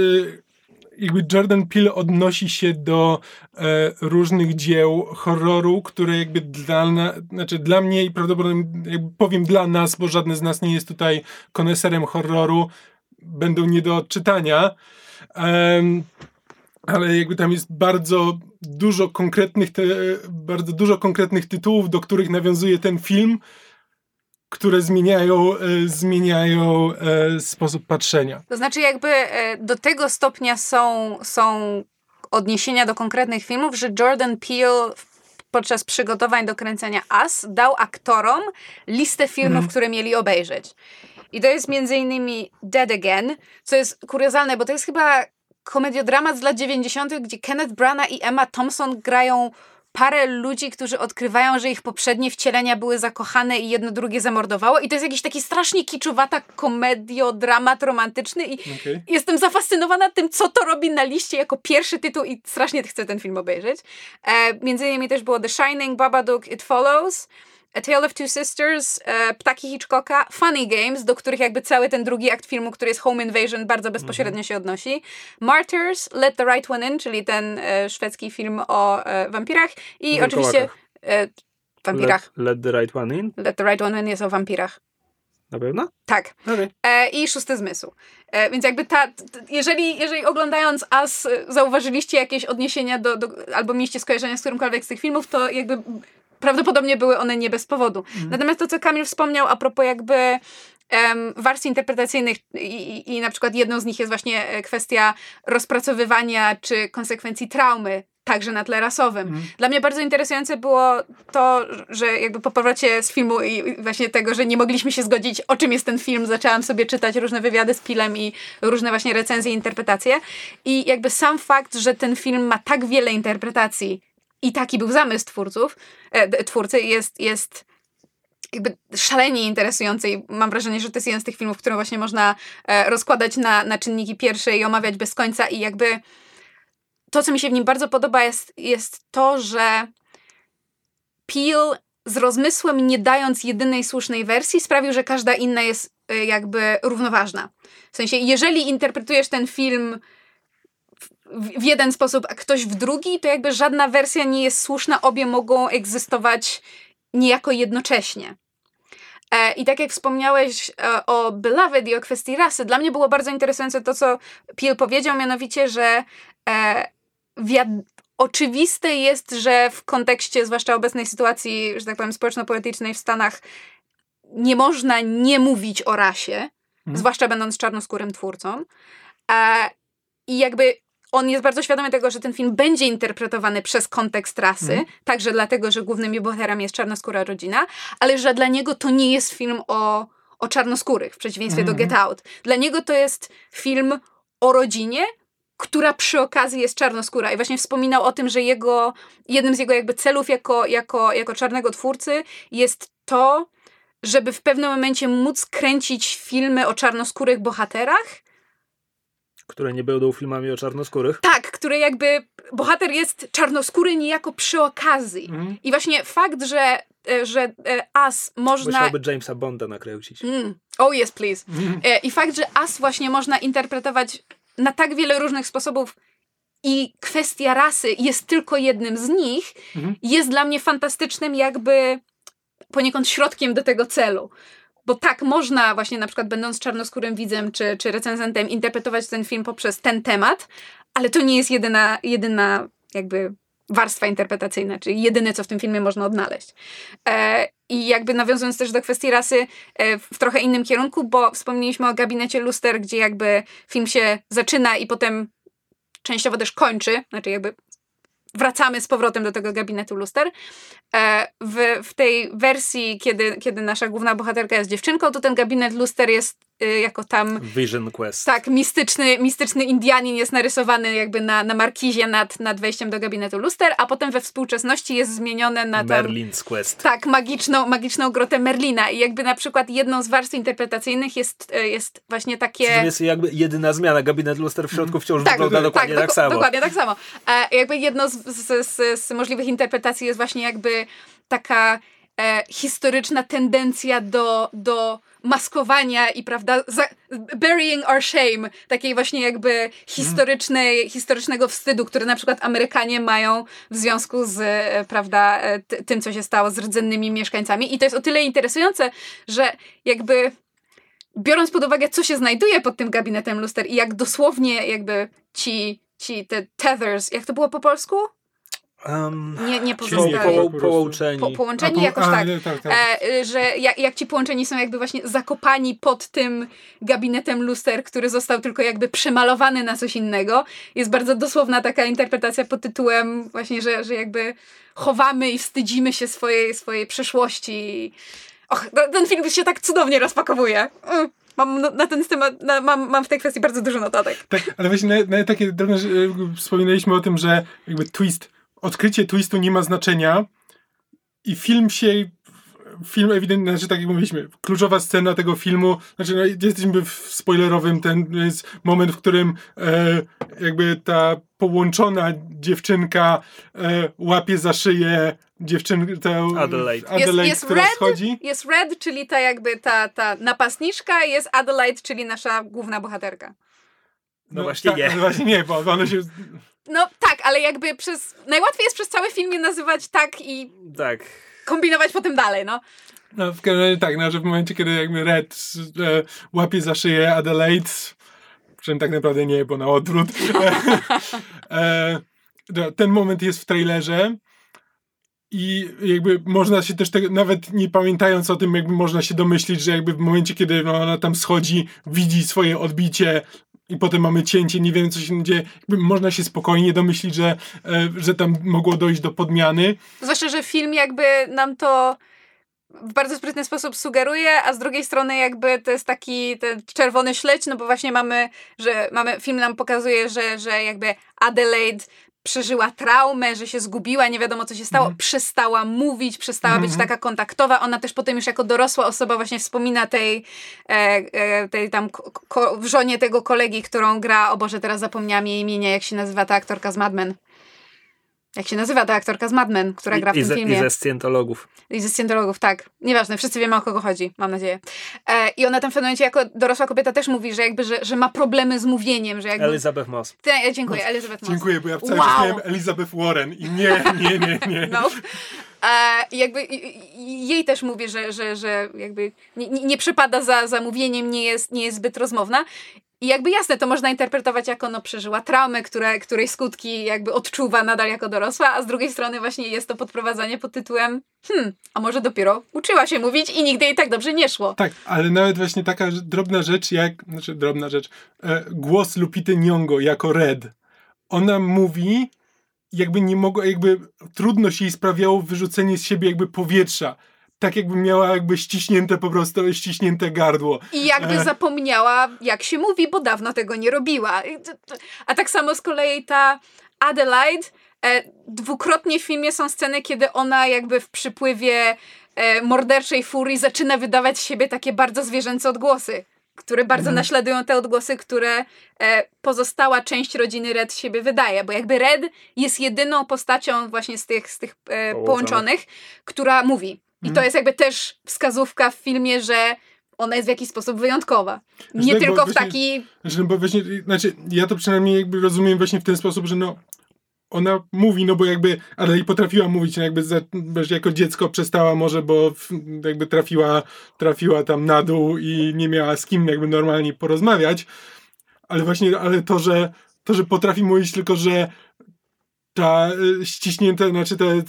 jakby Jordan Peele odnosi się do e, różnych dzieł horroru, które jakby dla, znaczy dla mnie i prawdopodobnie powiem dla nas, bo żadne z nas nie jest tutaj koneserem horroru, będą nie do odczytania. Ale jakby tam jest bardzo dużo konkretnych, te, bardzo dużo konkretnych tytułów, do których nawiązuje ten film, które zmieniają, e, zmieniają e, sposób patrzenia. To znaczy, jakby e, do tego stopnia są, są odniesienia do konkretnych filmów, że Jordan Peele podczas przygotowań do kręcenia As dał aktorom listę filmów, mm. które mieli obejrzeć. I to jest między innymi Dead Again, co jest kuriozalne, bo to jest chyba komediodramat z lat 90., gdzie Kenneth Branagh i Emma Thompson grają parę ludzi, którzy odkrywają, że ich poprzednie wcielenia były zakochane i jedno drugie zamordowało. I to jest jakiś taki strasznie kiczuwata komediodramat romantyczny i okay. jestem zafascynowana tym, co to robi na liście jako pierwszy tytuł i strasznie chcę ten film obejrzeć. E, między innymi też było The Shining, Babadook, It Follows. A Tale of Two Sisters, e, Ptaki Hitchcocka, Funny Games, do których jakby cały ten drugi akt filmu, który jest Home Invasion, bardzo bezpośrednio mm -hmm. się odnosi. Martyrs, Let the Right One In, czyli ten e, szwedzki film o e, wampirach i oczywiście e, wampirach. Let, let, the Right One In? Let the Right One In jest o wampirach. Na pewno? Tak. Okay. E, I szósty zmysł. E, więc jakby ta, jeżeli, jeżeli oglądając As zauważyliście jakieś odniesienia do, do, albo mieliście skojarzenia z którymkolwiek z tych filmów, to jakby prawdopodobnie były one nie bez powodu. Mm. Natomiast to, co Kamil wspomniał a propos jakby um, warstw interpretacyjnych i, i, i na przykład jedną z nich jest właśnie e, kwestia rozpracowywania czy konsekwencji traumy także na tle rasowym. Mm. Dla mnie bardzo interesujące było to, że jakby po powrocie z filmu i właśnie tego, że nie mogliśmy się zgodzić, o czym jest ten film, zaczęłam sobie czytać różne wywiady z Pilem i różne właśnie recenzje i interpretacje. I jakby sam fakt, że ten film ma tak wiele interpretacji i taki był zamysł twórców, e, twórcy, jest, jest jakby szalenie interesujący i mam wrażenie, że to jest jeden z tych filmów, które właśnie można e, rozkładać na, na czynniki pierwsze i omawiać bez końca. I jakby to, co mi się w nim bardzo podoba jest, jest to, że Peel z rozmysłem, nie dając jedynej słusznej wersji, sprawił, że każda inna jest e, jakby równoważna. W sensie, jeżeli interpretujesz ten film w, jeden sposób, a ktoś w drugi, to jakby żadna wersja nie jest słuszna, obie mogą egzystować niejako jednocześnie. E, I tak jak wspomniałeś e, o Beloved i o kwestii rasy, dla mnie było bardzo interesujące to, co Peel powiedział, mianowicie, że e, wiad- oczywiste jest, że w kontekście zwłaszcza obecnej sytuacji, że tak powiem, społeczno-politycznej w Stanach nie można nie mówić o rasie, Mhm. zwłaszcza będąc czarnoskórym twórcą. I jakby on jest bardzo świadomy tego, że ten film będzie interpretowany przez kontekst rasy, Mhm. także dlatego, że głównymi bohaterami jest czarnoskóra rodzina, ale że dla niego to nie jest film o, o czarnoskórych, w przeciwieństwie do Mhm. Get Out. Dla niego to jest film o rodzinie, która przy okazji jest czarnoskóra. I właśnie wspominał o tym, że jego, jednym z jego jakby celów jako, jako, jako czarnego twórcy jest to, żeby w pewnym momencie móc kręcić filmy o czarnoskórych bohaterach, Które nie będą filmami o czarnoskórych. tak, które jakby bohater jest czarnoskóry niejako przy okazji. Mhm. I właśnie fakt, że, e, że e, As można... Musiałby Jamesa Bonda nakręcić. Mm. Oh yes, please. E, I fakt, że As właśnie można interpretować na tak wiele różnych sposobów i kwestia rasy jest tylko jednym z nich, Mhm. jest dla mnie fantastycznym jakby poniekąd środkiem do tego celu. Bo tak, można właśnie na przykład będąc czarnoskórym widzem czy, czy recenzentem interpretować ten film poprzez ten temat, ale to nie jest jedyna, jedyna jakby warstwa interpretacyjna, czyli jedyne, co w tym filmie można odnaleźć. E, I jakby nawiązując też do kwestii rasy e, w trochę innym kierunku, bo wspomnieliśmy o gabinecie luster, gdzie jakby film się zaczyna i potem częściowo też kończy, znaczy jakby wracamy z powrotem do tego gabinetu luster. E, w, w tej wersji, kiedy, kiedy nasza główna bohaterka jest dziewczynką, to ten gabinet luster jest jako tam Vision Quest. tak, mistyczny, mistyczny Indianin jest narysowany jakby na, na markizie nad, nad wejściem do gabinetu luster, a potem we współczesności jest zmienione na tam... Merlin's Quest. Tak, magiczną, magiczną grotę Merlina. I jakby na przykład jedną z warstw interpretacyjnych jest, e, jest właśnie To takie... jest jakby jedyna zmiana. Gabinet luster w środku wciąż Tak, wygląda dokładnie tak, doko- samo. Dokładnie tak samo. E, jakby jedno z, z, z, z możliwych interpretacji jest właśnie jakby taka e, historyczna tendencja do, do maskowania i prawda, burying our shame, takiej właśnie jakby historycznej, historycznego wstydu, który na przykład Amerykanie mają w związku z, e, prawda, e, ty- tym, co się stało z rdzennymi mieszkańcami. I to jest o tyle interesujące, że jakby biorąc pod uwagę, co się znajduje pod tym gabinetem luster i jak dosłownie jakby ci, ci te tethers, jak to było po polsku? Um, Nie, nie po, pozostali. po- po, po prostu. połączeni. Po, połączeni A, po- jakoś a, tak. nie, tak, tak. E, że jak, jak ci połączeni są jakby właśnie zakopani pod tym gabinetem luster, który został tylko jakby przemalowany na coś innego. Jest bardzo dosłowna taka interpretacja pod tytułem właśnie, że, że jakby chowamy i wstydzimy się swojej, swojej przeszłości. Och, no, ten film się tak cudownie rozpakowuje. Mm. Mam no- na ten temat, na, mam, mam w tej kwestii bardzo dużo notatek. Tak, ale właśnie nawet, nawet takie drobne, że, e, wspominaliśmy o tym, że jakby twist, odkrycie twistu nie ma znaczenia i film się, film ewidentnie, znaczy tak jak mówiliśmy, kluczowa scena tego filmu, znaczy no, jesteśmy w spoilerowym, ten jest moment, w którym e, jakby ta połączona dziewczynka e, łapie za szyję dziewczynkę, tę Adelaide. Adelaide jest która Red, schodzi. Jest Red, czyli ta jakby ta, ta napastniczka, jest Adelaide, czyli nasza główna bohaterka. No właśnie tak, nie. ale Właśnie nie, bo one się... No tak, ale jakby przez. Najłatwiej jest przez cały film je nazywać tak i Tak. kombinować potem dalej, no. No, w każdym razie tak, no, że w momencie, kiedy jakby Red e, łapie za szyję Adelaide, przy czym tak naprawdę nie, bo na odwrót. e, no, ten moment jest w trailerze i jakby można się też tego, nawet nie pamiętając o tym, jakby można się domyślić, że jakby w momencie, kiedy ona tam schodzi, widzi swoje odbicie i potem mamy cięcie, nie wiemy co się dzieje, można się spokojnie domyślić, że, e, że tam mogło dojść do podmiany. Zwłaszcza, że film jakby nam to w bardzo sprytny sposób sugeruje, a z drugiej strony jakby to jest taki ten czerwony śledź, no bo właśnie mamy, że mamy, film nam pokazuje, że, że jakby Adelaide przeżyła traumę, że się zgubiła, nie wiadomo co się stało, Mhm. przestała mówić, przestała być Mhm. taka kontaktowa. Ona też potem już jako dorosła osoba właśnie wspomina tej, e, e, tej tam ko- żonie tego kolegi, którą gra, o Boże, teraz zapomniałam jej imienia, jak się nazywa ta aktorka z Mad Men. Jak się nazywa ta aktorka z Mad Men, która gra w I, tym ze, filmie. I ze scjentologów. I ze scjentologów, tak. Nieważne, wszyscy wiemy o kogo chodzi, mam nadzieję. E, I ona tam w pewnym momencie jako dorosła kobieta też mówi, że jakby, że, że ma problemy z mówieniem, że jakby... Elizabeth Moss. Ty, e, dziękuję, Elizabeth Moss. Dziękuję, bo ja cały Wow. miałem Elizabeth Warren i nie, nie, nie, nie. No. E, i jakby jej też mówię, że, że, że jakby nie, nie nie przypada za, za mówieniem, nie jest, nie jest zbyt rozmowna. I jakby jasne, to można interpretować jako no, przeżyła traumę, które, której skutki jakby odczuwa nadal jako dorosła, a z drugiej strony właśnie jest to podprowadzanie pod tytułem hmm, a może dopiero uczyła się mówić i nigdy jej tak dobrze nie szło. Tak, ale nawet właśnie taka drobna rzecz jak, znaczy drobna rzecz, e, głos Lupity Nyong'o jako Red. Ona mówi, jakby nie mogła, jakby trudność jej sprawiało wyrzucenie z siebie jakby powietrza. Tak jakby miała jakby ściśnięte po prostu, ściśnięte gardło. I jakby E. zapomniała, jak się mówi, bo dawno tego nie robiła. A tak samo z kolei ta Adelaide, e, dwukrotnie w filmie są sceny, kiedy ona jakby w przypływie e, morderczej furii zaczyna wydawać z siebie takie bardzo zwierzęce odgłosy, które bardzo naśladują te odgłosy, które e, pozostała część rodziny Red z siebie wydaje, bo jakby Red jest jedyną postacią właśnie z tych, z tych e, połączonych, która mówi. I to jest jakby też wskazówka w filmie, że ona jest w jakiś sposób wyjątkowa. Nie tak, tylko w właśnie- taki. Znaczy, bo właśnie, znaczy, ja to przynajmniej jakby rozumiem właśnie w ten sposób, że no, ona mówi, no bo jakby, ale i potrafiła mówić, no jakby za, jako dziecko przestała może, bo jakby trafiła, trafiła tam na dół i nie miała z kim jakby normalnie porozmawiać, ale właśnie, ale to, że to, że potrafi mówić tylko, że ta y, ściśnięte, znaczy te y,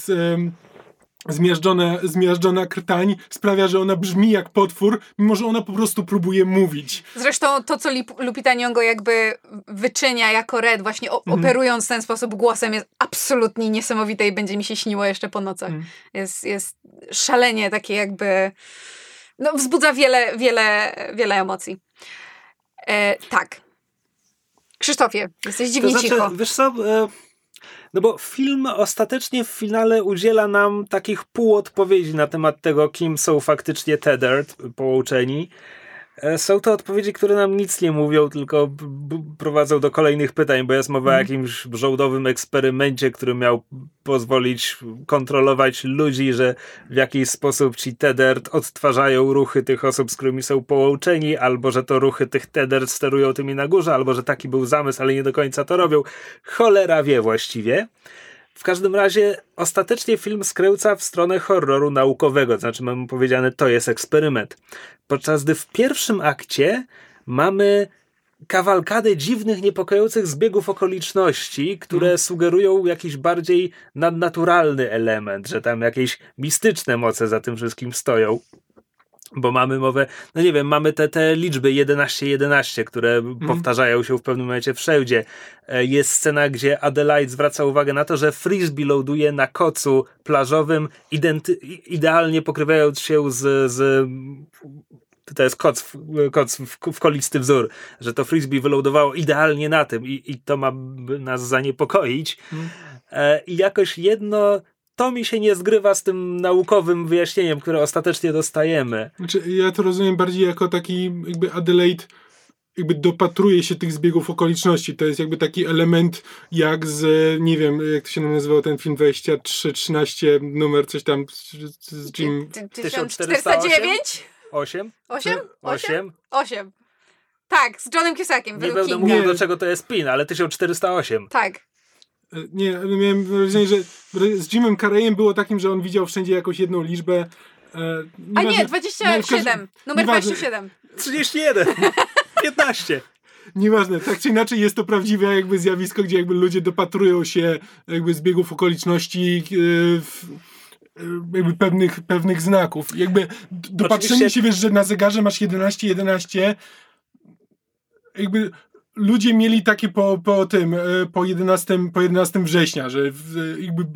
zmiażdżone, zmiażdżona krtań sprawia, że ona brzmi jak potwór, mimo że ona po prostu próbuje mówić. Zresztą to, co Lip- Lupita Nyong'o jakby wyczynia jako Red, właśnie o- Mhm. operując w ten sposób głosem, jest absolutnie niesamowite i będzie mi się śniło jeszcze po nocach. Mhm. Jest, jest szalenie takie jakby. No, wzbudza wiele, wiele, wiele emocji. E, tak. Krzysztofie, jesteś dziwnie to znaczy, cicho. Wiesz co, e, no bo film ostatecznie w finale udziela nam takich półodpowiedzi na temat tego, kim są faktycznie Tethered, połączeni. E, Są to odpowiedzi, które nam nic nie mówią, tylko prowadzą do kolejnych pytań, bo jest mowa o jakimś żołdowym eksperymencie, który miał pozwolić kontrolować ludzi, że w jakiś sposób ci Tethered odtwarzają ruchy tych osób, z którymi są połączeni, albo że to ruchy tych Tethered sterują tymi na górze, albo że taki był zamysł, ale nie do końca to robią. Cholera wie właściwie. W każdym razie ostatecznie film skręca w stronę horroru naukowego, znaczy mamy powiedziane, to jest eksperyment. Podczas gdy w pierwszym akcie mamy kawalkadę dziwnych, niepokojących zbiegów okoliczności, które sugerują jakiś bardziej nadnaturalny element, że tam jakieś mistyczne moce za tym wszystkim stoją. Bo mamy mowę, no nie wiem, mamy te, te liczby 11-11, które powtarzają się w pewnym momencie wszędzie. E, Jest scena, gdzie Adelaide zwraca uwagę na to, że frisbee ląduje na kocu plażowym, idealnie pokrywając się z, z to jest koc, koc w, w kolisty wzór, że to frisbee wylądowało idealnie na tym i, i to ma nas zaniepokoić. E, I jakoś jedno, to mi się nie zgrywa z tym naukowym wyjaśnieniem, które ostatecznie dostajemy. Znaczy, ja to rozumiem bardziej jako taki jakby Adelaide jakby dopatruje się tych zbiegów okoliczności. To jest jakby taki element jak z, nie wiem, jak to się nazywał ten film 23, 13, numer coś tam z, z Jim... Ty- 1408? 1409? 8? 8? 8? 8? 8. Tak, z Johnem Cusackiem, Nie będę mówił, Nie. do czego to jest pin, ale 1408. Tak. E, Nie, ale miałem wrażenie, że z Jimem Carreyem było takim, że on widział wszędzie jakąś jedną liczbę. E, A nie, nieważne- 27. Numer nieważne. 27. 31. 15. Nieważne, tak czy inaczej jest to prawdziwe jakby zjawisko, gdzie jakby ludzie dopatrują się jakby zbiegów okoliczności w, e, jakby pewnych, pewnych znaków. Jakby dopatrzenie Oczywiście- się, wiesz, że na zegarze masz 11, 11 jakby ludzie mieli takie po, po tym, e, po 11, po 11 września, że jakby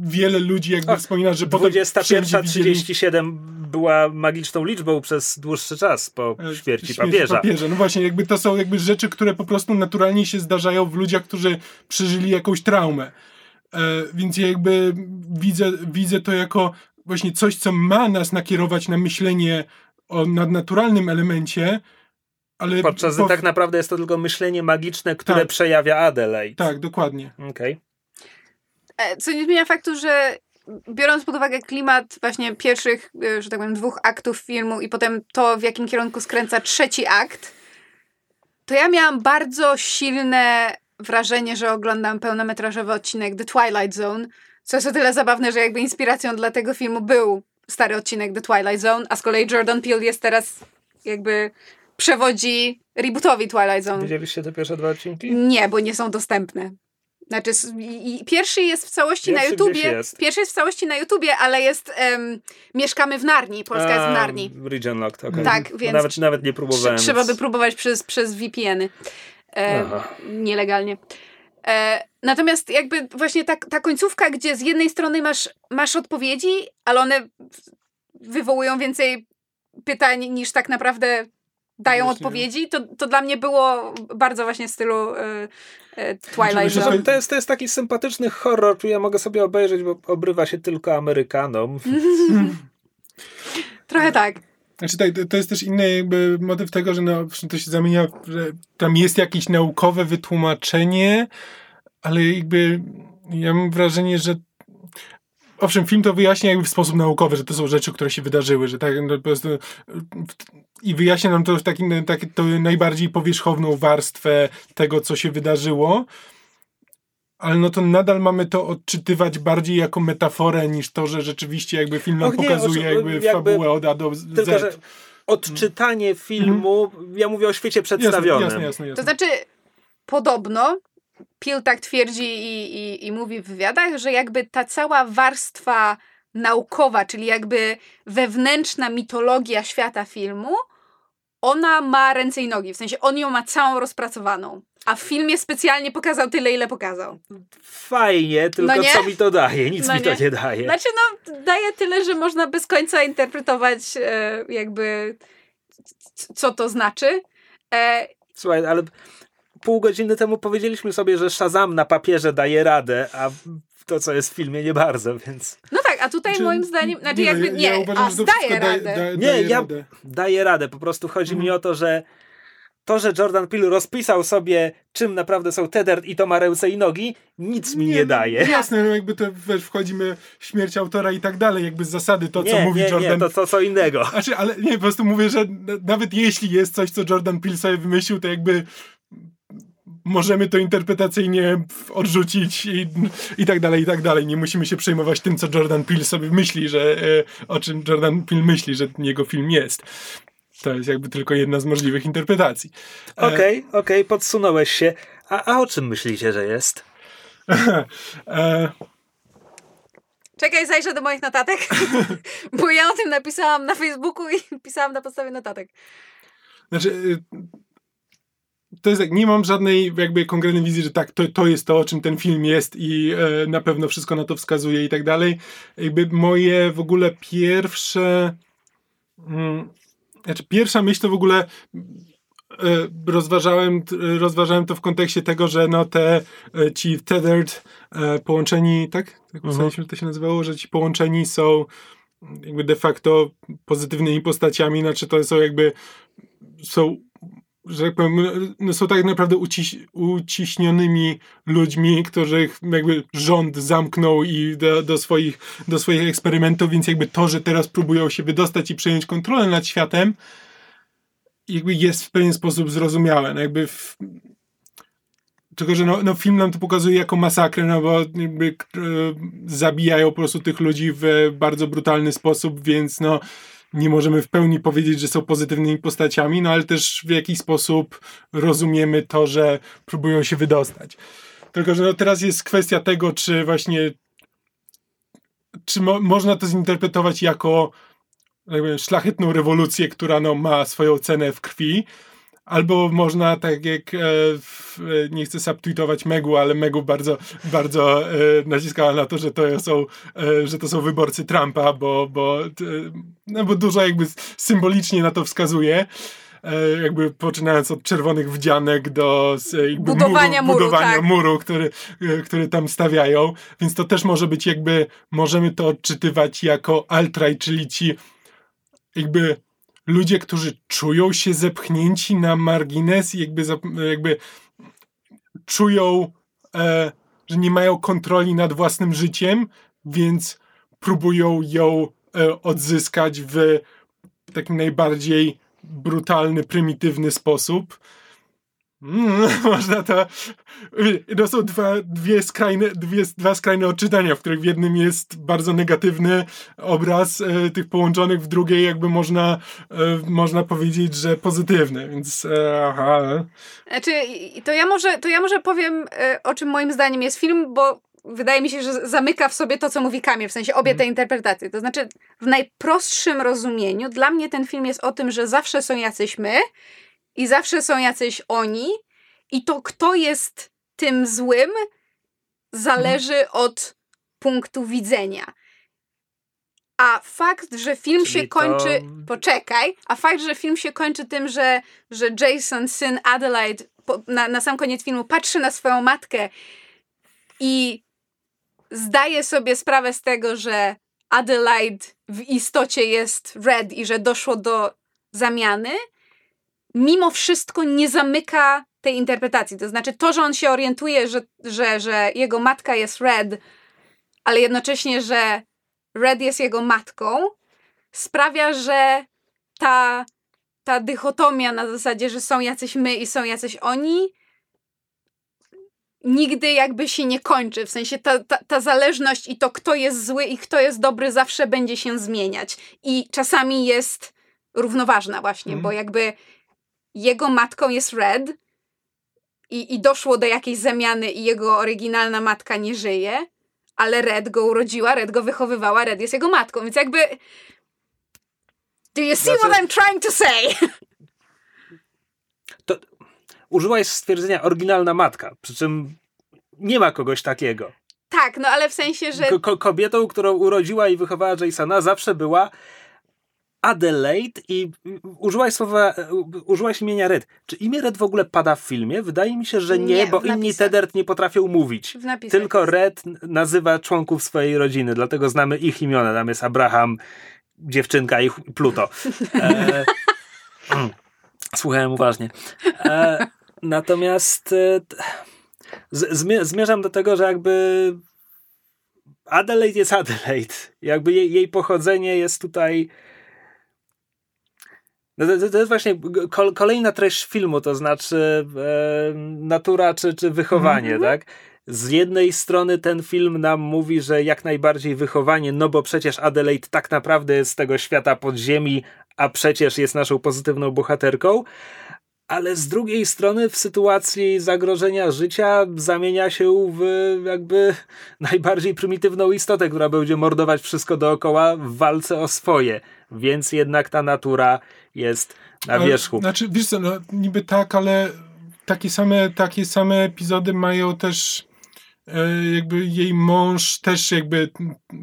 wiele ludzi jakby O, wspomina, że potem wszędzie widzieli- 21.37 była magiczną liczbą przez dłuższy czas po E, śmierci papieża. papieża. No właśnie, jakby to są jakby rzeczy, które po prostu naturalnie się zdarzają w ludziach, którzy przeżyli jakąś traumę. E, więc ja jakby widzę, widzę to jako właśnie coś, co ma nas nakierować na myślenie o nadnaturalnym elemencie, ale... Podczas gdy po- tak naprawdę jest to tylko myślenie magiczne, które Tak. przejawia Adelaide. Tak, dokładnie. Okej. E, co nie zmienia faktu, że biorąc pod uwagę klimat właśnie pierwszych, e, że tak powiem, dwóch aktów filmu i potem to, w jakim kierunku skręca trzeci akt, to ja miałam bardzo silne wrażenie, że oglądam pełnometrażowy odcinek The Twilight Zone, co jest o tyle zabawne, że jakby inspiracją dla tego filmu był stary odcinek The Twilight Zone, a z kolei Jordan Peele jest teraz jakby przewodzi rebootowi Twilight Zone. Widzieliście te pierwsze dwa odcinki? Nie, bo nie są dostępne. Znaczy, pierwszy jest w całości Pierwszy na YouTubie. jest. Pierwszy jest w całości na YouTubie, ale jest em, Mieszkamy w Narni. Polska jest w Narni. Region Locked, okej. Tak, Bo więc Nawet, nawet nie próbowałem. Trze- Trzeba by próbować przez, przez VPN-y. E, nielegalnie. E, natomiast jakby właśnie ta, ta końcówka, gdzie z jednej strony masz, masz odpowiedzi, ale one wywołują więcej pytań niż tak naprawdę dają Właśnie. odpowiedzi, to, to dla mnie było bardzo właśnie w stylu e, e, Twilight Zone. To jest, to jest taki sympatyczny horror, który ja mogę sobie obejrzeć, bo obrywa się tylko Amerykanom. Trochę tak. Znaczy tak, to- to jest też inny jakby motyw tego, że no, to się zamienia, że tam jest jakieś naukowe wytłumaczenie, ale jakby ja mam wrażenie, że owszem, film to wyjaśnia jakby w sposób naukowy, że to są rzeczy, które się wydarzyły, że tak no, po prostu i wyjaśnia nam to w takim, tak, to najbardziej powierzchowną warstwę tego, co się wydarzyło, ale no to nadal mamy to odczytywać bardziej jako metaforę niż to, że rzeczywiście jakby film nam Och nie, pokazuje jakby, jakby- fabułę od A do Z. Tylko, że odczytanie filmu, ja mówię o świecie przedstawionym. Jasne, jasne, jasne. To znaczy, podobno Peel tak twierdzi i, i, i mówi w wywiadach, że jakby ta cała warstwa naukowa, czyli jakby wewnętrzna mitologia świata filmu, ona ma ręce i nogi. W sensie on ją ma całą rozpracowaną. A w filmie specjalnie pokazał tyle, ile pokazał. Fajnie, tylko No co mi to daje? Nic No mi nie. to nie daje. Znaczy, no, daje tyle, że można bez końca interpretować e, jakby co to znaczy. E, Słuchaj, ale pół godziny temu powiedzieliśmy sobie, że Shazam na papierze daje radę, a to, co jest w filmie, nie bardzo, więc no a tutaj Znaczy, moim zdaniem, znaczy no, jakby ja- nie, ja uważam, a daje- radę. daje- Nie, daje ja- radę. daje radę. Po prostu chodzi Mhm. mi o to, że to, że Jordan Peele rozpisał sobie, czym naprawdę są Teddert i to ma ręce i nogi, nic mi nie, no, daje. Jasne, no jakby to wiesz, wchodzimy w śmierć autora i tak dalej, jakby z zasady to, co nie, mówi nie, Jordan nie, to, to co innego. Znaczy, ale nie, po prostu mówię, że nawet jeśli jest coś, co Jordan Peele sobie wymyślił, to jakby możemy to interpretacyjnie odrzucić i, i tak dalej, i tak dalej. Nie musimy się przejmować tym, co Jordan Peele sobie myśli, że e, o czym Jordan Peele myśli, że jego film jest. To jest jakby tylko jedna z możliwych interpretacji. E, Okej, okej, podsunąłeś się. A, a o czym myślicie, że jest? E, Czekaj, zajrzę do moich notatek, bo ja o tym napisałam na Facebooku i pisałam na podstawie notatek. Znaczy, y, to jest tak, nie mam żadnej jakby konkretnej wizji, że tak, to, to jest to, o czym ten film jest i e, na pewno wszystko na to wskazuje i tak dalej. Jakby moje w ogóle pierwsze mm, znaczy pierwsza myśl to w ogóle e, rozważałem, rozważałem to w kontekście tego, że no te e, ci tethered e, połączeni, tak? Tak Mhm. to się nazywało, że ci połączeni są jakby de facto pozytywnymi postaciami, znaczy to są jakby są, że tak powiem, no są tak naprawdę uciś, uciśnionymi ludźmi, których jakby rząd zamknął i do, do, swoich, do swoich eksperymentów, więc jakby to, że teraz próbują się wydostać i przejąć kontrolę nad światem, jakby jest w pewien sposób zrozumiałe. No jakby w, tylko, że no, no film nam to pokazuje jako masakrę, no bo jakby e, zabijają po prostu tych ludzi w bardzo brutalny sposób, więc no nie możemy w pełni powiedzieć, że są pozytywnymi postaciami, no ale też w jakiś sposób rozumiemy to, że próbują się wydostać. Tylko, że no teraz jest kwestia tego, czy właśnie czy mo można to zinterpretować jako jakby szlachetną rewolucję, która no, ma swoją cenę w krwi, Albo można, tak jak e, w, e, nie chcę subtweetować Megu, ale Megu bardzo, bardzo e, naciskała na to, że to są, e, że to są wyborcy Trumpa, bo, bo, e, no, bo dużo jakby symbolicznie na to wskazuje. E, jakby poczynając od czerwonych wdzianek do Budowania muru, budowania tak. muru który, który tam stawiają. Więc to też może być jakby, możemy to odczytywać jako alt-right, czyli ci jakby ludzie, którzy czują się zepchnięci na margines i jakby, jakby czują, e, że że nie mają kontroli nad własnym życiem, więc próbują ją e, odzyskać w taki najbardziej brutalny, prymitywny sposób. Mm, można to. To są dwa, dwie skrajne, dwie, dwa skrajne odczytania, w których w jednym jest bardzo negatywny obraz e, tych połączonych, w drugiej jakby można, e, można powiedzieć, że pozytywny, więc e, aha. Znaczy, to ja może, to ja może powiem, e, o czym moim zdaniem jest film, bo wydaje mi się, że zamyka w sobie to, co mówi Kamil, w sensie obie te interpretacje. To znaczy, w najprostszym rozumieniu, dla mnie ten film jest o tym, że zawsze są jacyś my i zawsze są jacyś oni, i to, kto jest tym złym, zależy od punktu widzenia. A fakt, że film Czyli się kończy. to- Poczekaj. A fakt, że film się kończy tym, że, że Jason, syn Adelaide, po, na, na sam koniec filmu patrzy na swoją matkę i zdaje sobie sprawę z tego, że Adelaide w istocie jest Red i że doszło do zamiany, mimo wszystko nie zamyka tej interpretacji. To znaczy to, że on się orientuje, że, że, że jego matka jest Red, ale jednocześnie, że Red jest jego matką, sprawia, że ta, ta dychotomia na zasadzie, że są jacyś my i są jacyś oni, nigdy jakby się nie kończy. W sensie ta, ta, ta zależność i to, kto jest zły i kto jest dobry, zawsze będzie się zmieniać. I czasami jest równoważna właśnie, Mhm. bo jakby jego matką jest Red i, i doszło do jakiejś zamiany i jego oryginalna matka nie żyje, ale Red go urodziła, Red go wychowywała, Red jest jego matką, więc jakby Do you see Znaczy- what I'm trying to say? To użyłaś stwierdzenia oryginalna matka, przy czym nie ma kogoś takiego. tak, no ale w sensie, że Ko- ko- kobietą, którą urodziła i wychowała Jasona, zawsze była Adelaide i użyłaś słowa, użyłaś imienia Red. Czy imię Red w ogóle pada w filmie? Wydaje mi się, że nie, Nie, bo inni. Tedert nie potrafią mówić. Tylko. Red nazywa członków swojej rodziny, dlatego znamy ich imiona. Tam jest Abraham, dziewczynka i Pluto. E, mm, słuchałem uważnie. E, natomiast e, zmierzam do tego, że jakby Adelaide jest Adelaide. Jakby jej, jej pochodzenie jest tutaj. To, to- jest właśnie kol, kolejna treść filmu, to znaczy e, natura czy, czy wychowanie, tak? Z jednej strony ten film nam mówi, że jak najbardziej wychowanie, no bo przecież Adelaide tak naprawdę jest z tego świata podziemi, a przecież jest naszą pozytywną bohaterką. Ale z drugiej strony w sytuacji zagrożenia życia zamienia się w jakby najbardziej prymitywną istotę, która będzie mordować wszystko dookoła w walce o swoje. Więc jednak ta natura jest na wierzchu. Znaczy, wiesz co, no, niby tak, ale takie same, takie same epizody mają też e, jakby jej mąż też jakby e,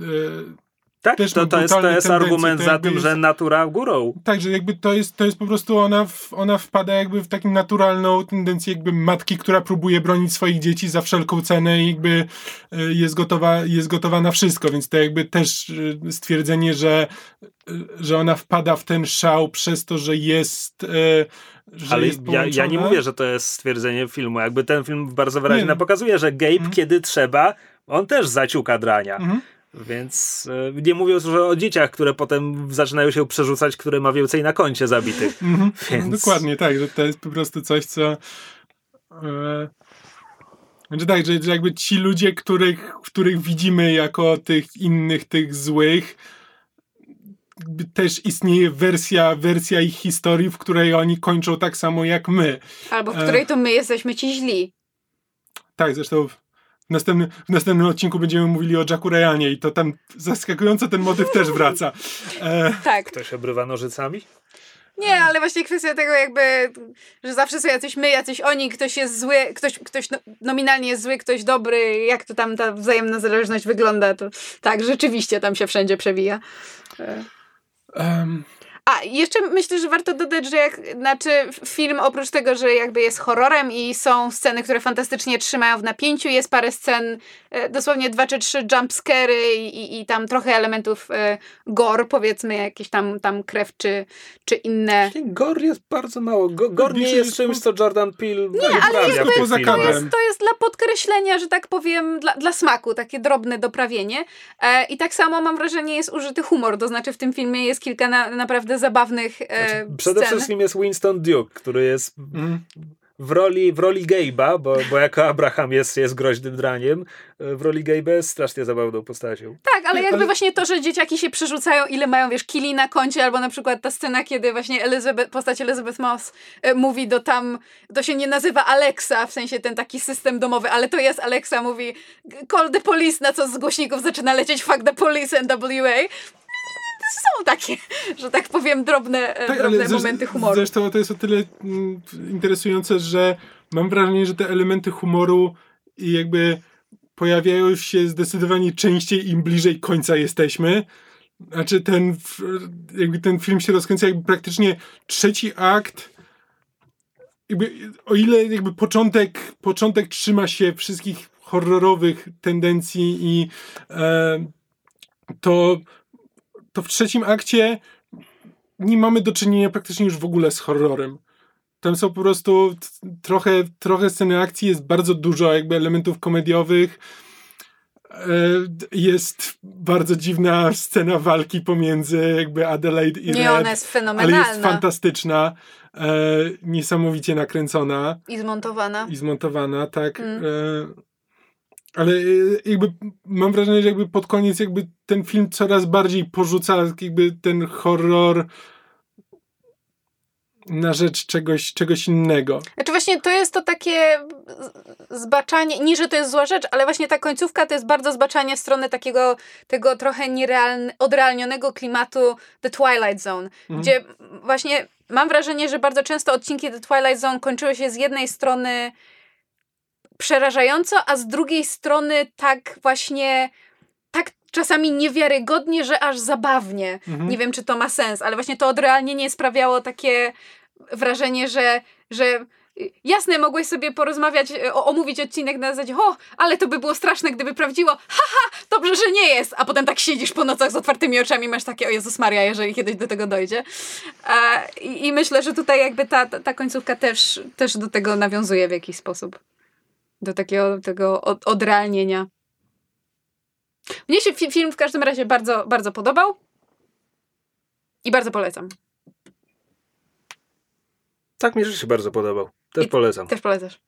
Tak, też to, to jest, to jest argument za tym, jest- że natura górą. Tak, że jakby to jest, to jest po prostu ona, w, ona wpada jakby w taką naturalną tendencję jakby matki, która próbuje bronić swoich dzieci za wszelką cenę i jakby e, jest gotowa, jest gotowa na wszystko, więc to jakby też e, stwierdzenie, że, e, że ona wpada w ten szał przez to, że jest że Ale jest ja, ja nie mówię, że to jest stwierdzenie filmu. Jakby ten film bardzo wyraźnie Nie. pokazuje, że Gabe, Mhm. kiedy trzeba, on też zaciuka drania. Mhm. Więc e, nie mówiąc już o dzieciach, które potem zaczynają się przerzucać, które ma więcej na koncie zabitych. Mhm. Więc- Dokładnie, tak, że to jest po prostu coś, co. E, znaczy tak, że, że jakby ci ludzie, których, których widzimy jako tych innych, tych złych, też istnieje wersja, wersja ich historii, w której oni kończą tak samo jak my. Albo w E. której to my jesteśmy ci źli. Tak, zresztą w następnym, w następnym odcinku będziemy mówili o Jacku Ryanie i to tam zaskakująco ten motyw też wraca. E, Tak. Ktoś obrywa nożycami? Nie, ale właśnie kwestia tego jakby, że zawsze są jacyś my, jacyś oni, ktoś jest zły, ktoś, ktoś no, nominalnie jest zły, ktoś dobry, jak to tam ta wzajemna zależność wygląda, to tak, rzeczywiście tam się wszędzie przewija. E, em, A, jeszcze myślę, że warto dodać, że jak, znaczy film oprócz tego, że jakby jest horrorem i są sceny, które fantastycznie trzymają w napięciu, jest parę scen, e, dosłownie dwa czy trzy jumpscary i, i, tam trochę elementów e, gore, powiedzmy, jakieś tam, tam krew czy, czy inne. Gore jest bardzo mało. Go, gore nie jest czymś, co Jordan Peele Nie, ale jakby to, jest, to jest dla podkreślenia, że tak powiem, dla, dla smaku, takie drobne doprawienie. E, I tak samo mam wrażenie jest użyty humor, to znaczy w tym filmie jest kilka na, naprawdę zabawnych e, znaczy, Przede scen. wszystkim jest Winston Duke, który jest mm. w roli, w roli Gabe'a, bo, bo jako Abraham jest, jest groźnym draniem, w roli Gabe'a jest strasznie zabawną postacią. Tak, ale jakby ale... właśnie to, że dzieciaki się przerzucają, ile mają, wiesz, kili na koncie, albo na przykład ta scena, kiedy właśnie Elizabeth, postać Elizabeth Moss e, mówi do tam, to się nie nazywa Alexa, w sensie ten taki system domowy, ale to jest Alexa, mówi call the police, na co z głośników zaczyna lecieć fuck the police NWA są takie, że tak powiem, drobne, e, tak, drobne momenty humoru. Zresztą to jest o tyle mm, interesujące, że mam wrażenie, że te elementy humoru i jakby pojawiają się zdecydowanie częściej im bliżej końca jesteśmy. Znaczy ten, jakby ten film się rozkręca jakby praktycznie trzeci akt jakby, o ile jakby początek, początek trzyma się wszystkich horrorowych tendencji i e, to to w trzecim akcie nie mamy do czynienia praktycznie już w ogóle z horrorem. Tam są po prostu trochę, trochę sceny akcji, jest bardzo dużo jakby elementów komediowych. E, jest bardzo dziwna scena walki pomiędzy jakby Adelaide i Nie, Red, ona jest fenomenalna. Ale jest fantastyczna, e, niesamowicie nakręcona. I zmontowana. I zmontowana, tak. Mm. Ale y, jakby mam wrażenie, że jakby pod koniec jakby ten film coraz bardziej porzuca jakby ten horror na rzecz czegoś, czegoś innego. Znaczy właśnie to jest to takie zbaczanie, nie, że to jest zła rzecz, ale właśnie ta końcówka to jest bardzo zbaczanie w stronę takiego tego trochę nierealne, odrealnionego klimatu The Twilight Zone, mhm. gdzie właśnie mam wrażenie, że bardzo często odcinki The Twilight Zone kończyły się z jednej strony przerażająco, a z drugiej strony tak właśnie tak czasami niewiarygodnie, że aż zabawnie. Mhm. Nie wiem, czy to ma sens, ale właśnie to odrealnienie sprawiało takie wrażenie, że, że jasne, mogłeś sobie porozmawiać, o, omówić odcinek na zasadzie, o, ale to by było straszne, gdyby prawdziło, haha, dobrze, że nie jest, a potem tak siedzisz po nocach z otwartymi oczami masz takie, o Jezus Maria, jeżeli kiedyś do tego dojdzie. I, I myślę, że tutaj jakby ta, ta końcówka też, też do tego nawiązuje w jakiś sposób do takiego tego od, odrealnienia. Mnie się fi film w każdym razie bardzo, bardzo podobał i bardzo polecam. Tak, mi się bardzo podobał. Też I polecam. Też polecasz.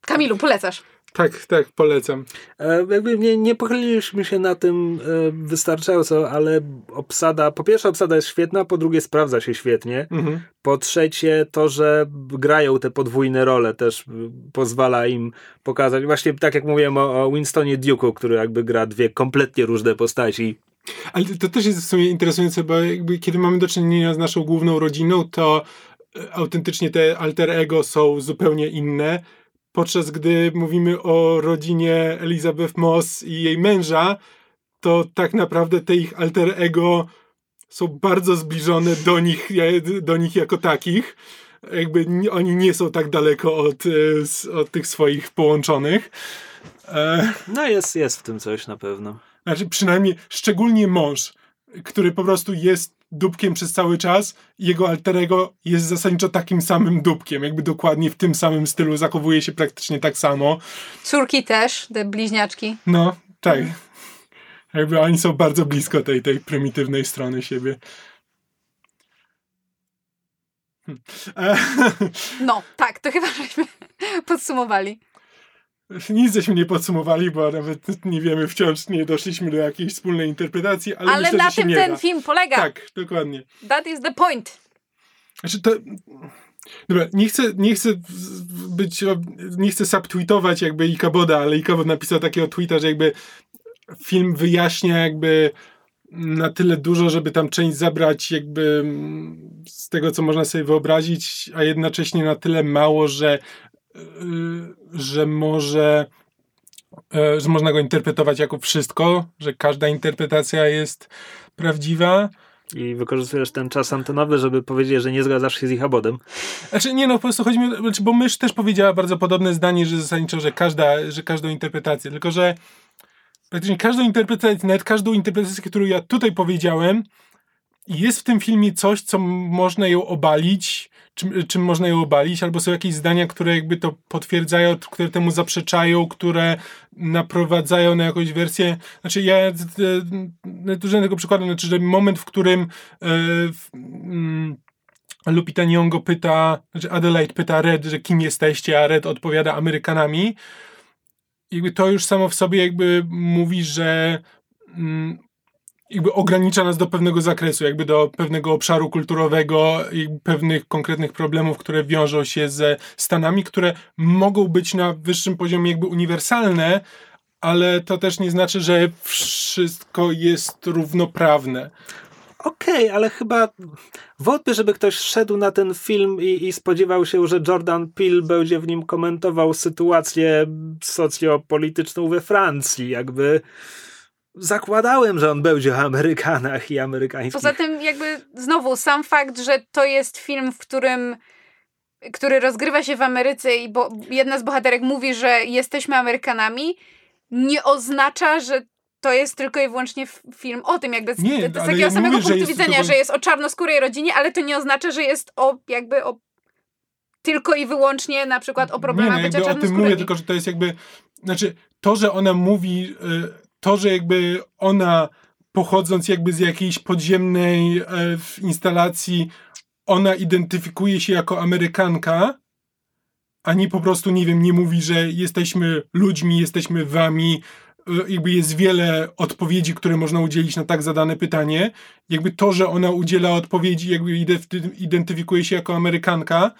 Kamilu, polecasz. Tak, tak, polecam. E, jakby nie, nie pochyliliśmy się na tym e, wystarczająco, ale obsada, po pierwsze obsada jest świetna, po drugie sprawdza się świetnie. Mhm. Po trzecie to, że grają te podwójne role też pozwala im pokazać, właśnie tak jak mówiłem o, o Winstonie Duke'u, który jakby gra dwie kompletnie różne postaci. Ale to też jest w sumie interesujące, bo jakby kiedy mamy do czynienia z naszą główną rodziną, to e, autentycznie te alter ego są zupełnie inne podczas gdy mówimy o rodzinie Elizabeth Moss i jej męża, to tak naprawdę te ich alter ego są bardzo zbliżone do nich, do nich jako takich. Jakby oni nie są tak daleko od, e, od tych swoich połączonych. E, no jest, jest w tym coś na pewno. Znaczy przynajmniej, szczególnie mąż, który po prostu jest dupkiem przez cały czas jego alterego jest zasadniczo takim samym dupkiem, jakby dokładnie w tym samym stylu zachowuje się praktycznie tak samo. Córki też, te bliźniaczki. No, tak. Jakby oni są bardzo blisko tej, tej prymitywnej strony siebie. No, tak, to chyba żeśmy podsumowali. Nic żeśmy nie podsumowali, bo nawet nie wiemy, wciąż nie doszliśmy do jakiejś wspólnej interpretacji, ale, ale myślę, na tym ten da. film polega. Tak, dokładnie. That is the point. Znaczy to... Dobra, nie chcę, nie chcę być, nie chcę subtweetować jakby Ikaboda, ale Ikabod napisał takiego tweeta, że jakby film wyjaśnia jakby na tyle dużo, żeby tam część zabrać jakby z tego, co można sobie wyobrazić, a jednocześnie na tyle mało, że że może e, że można go interpretować jako wszystko, że każda interpretacja jest prawdziwa. I wykorzystujesz ten czas antenowy, żeby powiedzieć, że nie zgadzasz się z ich abodem. Znaczy nie no, po prostu chodzi mi, znaczy, bo mysz też powiedziała bardzo podobne zdanie, że zasadniczo, że, każda, że każdą interpretację, tylko że praktycznie każdą interpretację, nawet każdą interpretację, którą ja tutaj powiedziałem, jest w tym filmie coś, co można ją obalić, czym, czym można ją obalić, albo są jakieś zdania, które jakby to potwierdzają, które temu zaprzeczają, które naprowadzają na jakąś wersję. Znaczy ja dużo tego przykładu, znaczy, że moment, w którym yy, Lupita Nyong'o pyta, znaczy Adelaide pyta Red, że kim jesteście, a Red odpowiada Amerykanami. Jakby to już samo w sobie jakby mówi, że mm, jakby ogranicza nas do pewnego zakresu, jakby do pewnego obszaru kulturowego i pewnych konkretnych problemów, które wiążą się ze Stanami, które mogą być na wyższym poziomie jakby uniwersalne, ale to też nie znaczy, że wszystko jest równoprawne. Okej, okay, ale chyba wątpię, żeby ktoś szedł na ten film i, i, spodziewał się, że Jordan Peele będzie w nim komentował sytuację socjopolityczną we Francji. Jakby zakładałem, że on będzie o Amerykanach i amerykańskich. Poza tym jakby znowu sam fakt, że to jest film, w którym który rozgrywa się w Ameryce i bo jedna z bohaterek mówi, że jesteśmy Amerykanami, nie oznacza, że to jest tylko i wyłącznie film o tym, jakby nie, z, z takiego ja samego mówię, punktu widzenia, tylko... że jest o czarnoskórej rodzinie, ale to nie oznacza, że jest o jakby o tylko i wyłącznie na przykład o problemach nie, no, bycia o tym mówię, tylko że to jest jakby znaczy to, że ona mówi y, to, że jakby ona pochodząc jakby z jakiejś podziemnej e, instalacji, ona identyfikuje się jako Amerykanka, a nie po prostu, nie wiem, nie mówi, że jesteśmy ludźmi, jesteśmy wami, e, jakby jest wiele odpowiedzi, które można udzielić na tak zadane pytanie. Jakby to, że ona udziela odpowiedzi, jakby identyfikuje się jako Amerykanka,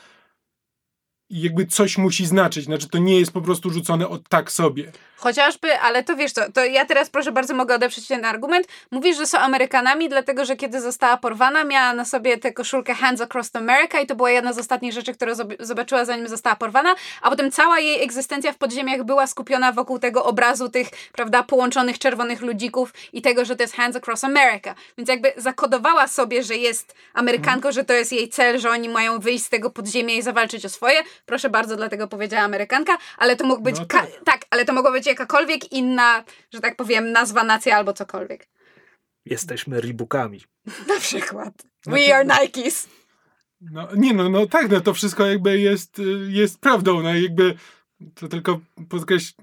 jakby coś musi znaczyć. Znaczy, to nie jest po prostu rzucone od tak sobie. Chociażby, ale to wiesz co, to ja teraz proszę bardzo mogę odeprzeć ten argument. Mówisz, że są Amerykanami, dlatego że kiedy została porwana, miała na sobie tę koszulkę Hands Across America i to była jedna z ostatnich rzeczy, które zobaczyła zanim została porwana, a potem cała jej egzystencja w podziemiach była skupiona wokół tego obrazu tych, prawda, połączonych czerwonych ludzików i tego, że to jest Hands Across America. Więc jakby zakodowała sobie, że jest Amerykanką, hmm. że to jest jej cel, że oni mają wyjść z tego podziemia i zawalczyć o swoje. Proszę bardzo, dlatego powiedziała Amerykanka, ale to mógł być, no tak. tak, ale to mogło być jakakolwiek inna, że tak powiem, nazwa, nacja albo cokolwiek. Jesteśmy Reebokami. Na przykład. Znaczy, We are Nikes. No, nie no, no tak, no to wszystko jakby jest, jest prawdą, no jakby to tylko podkreśl...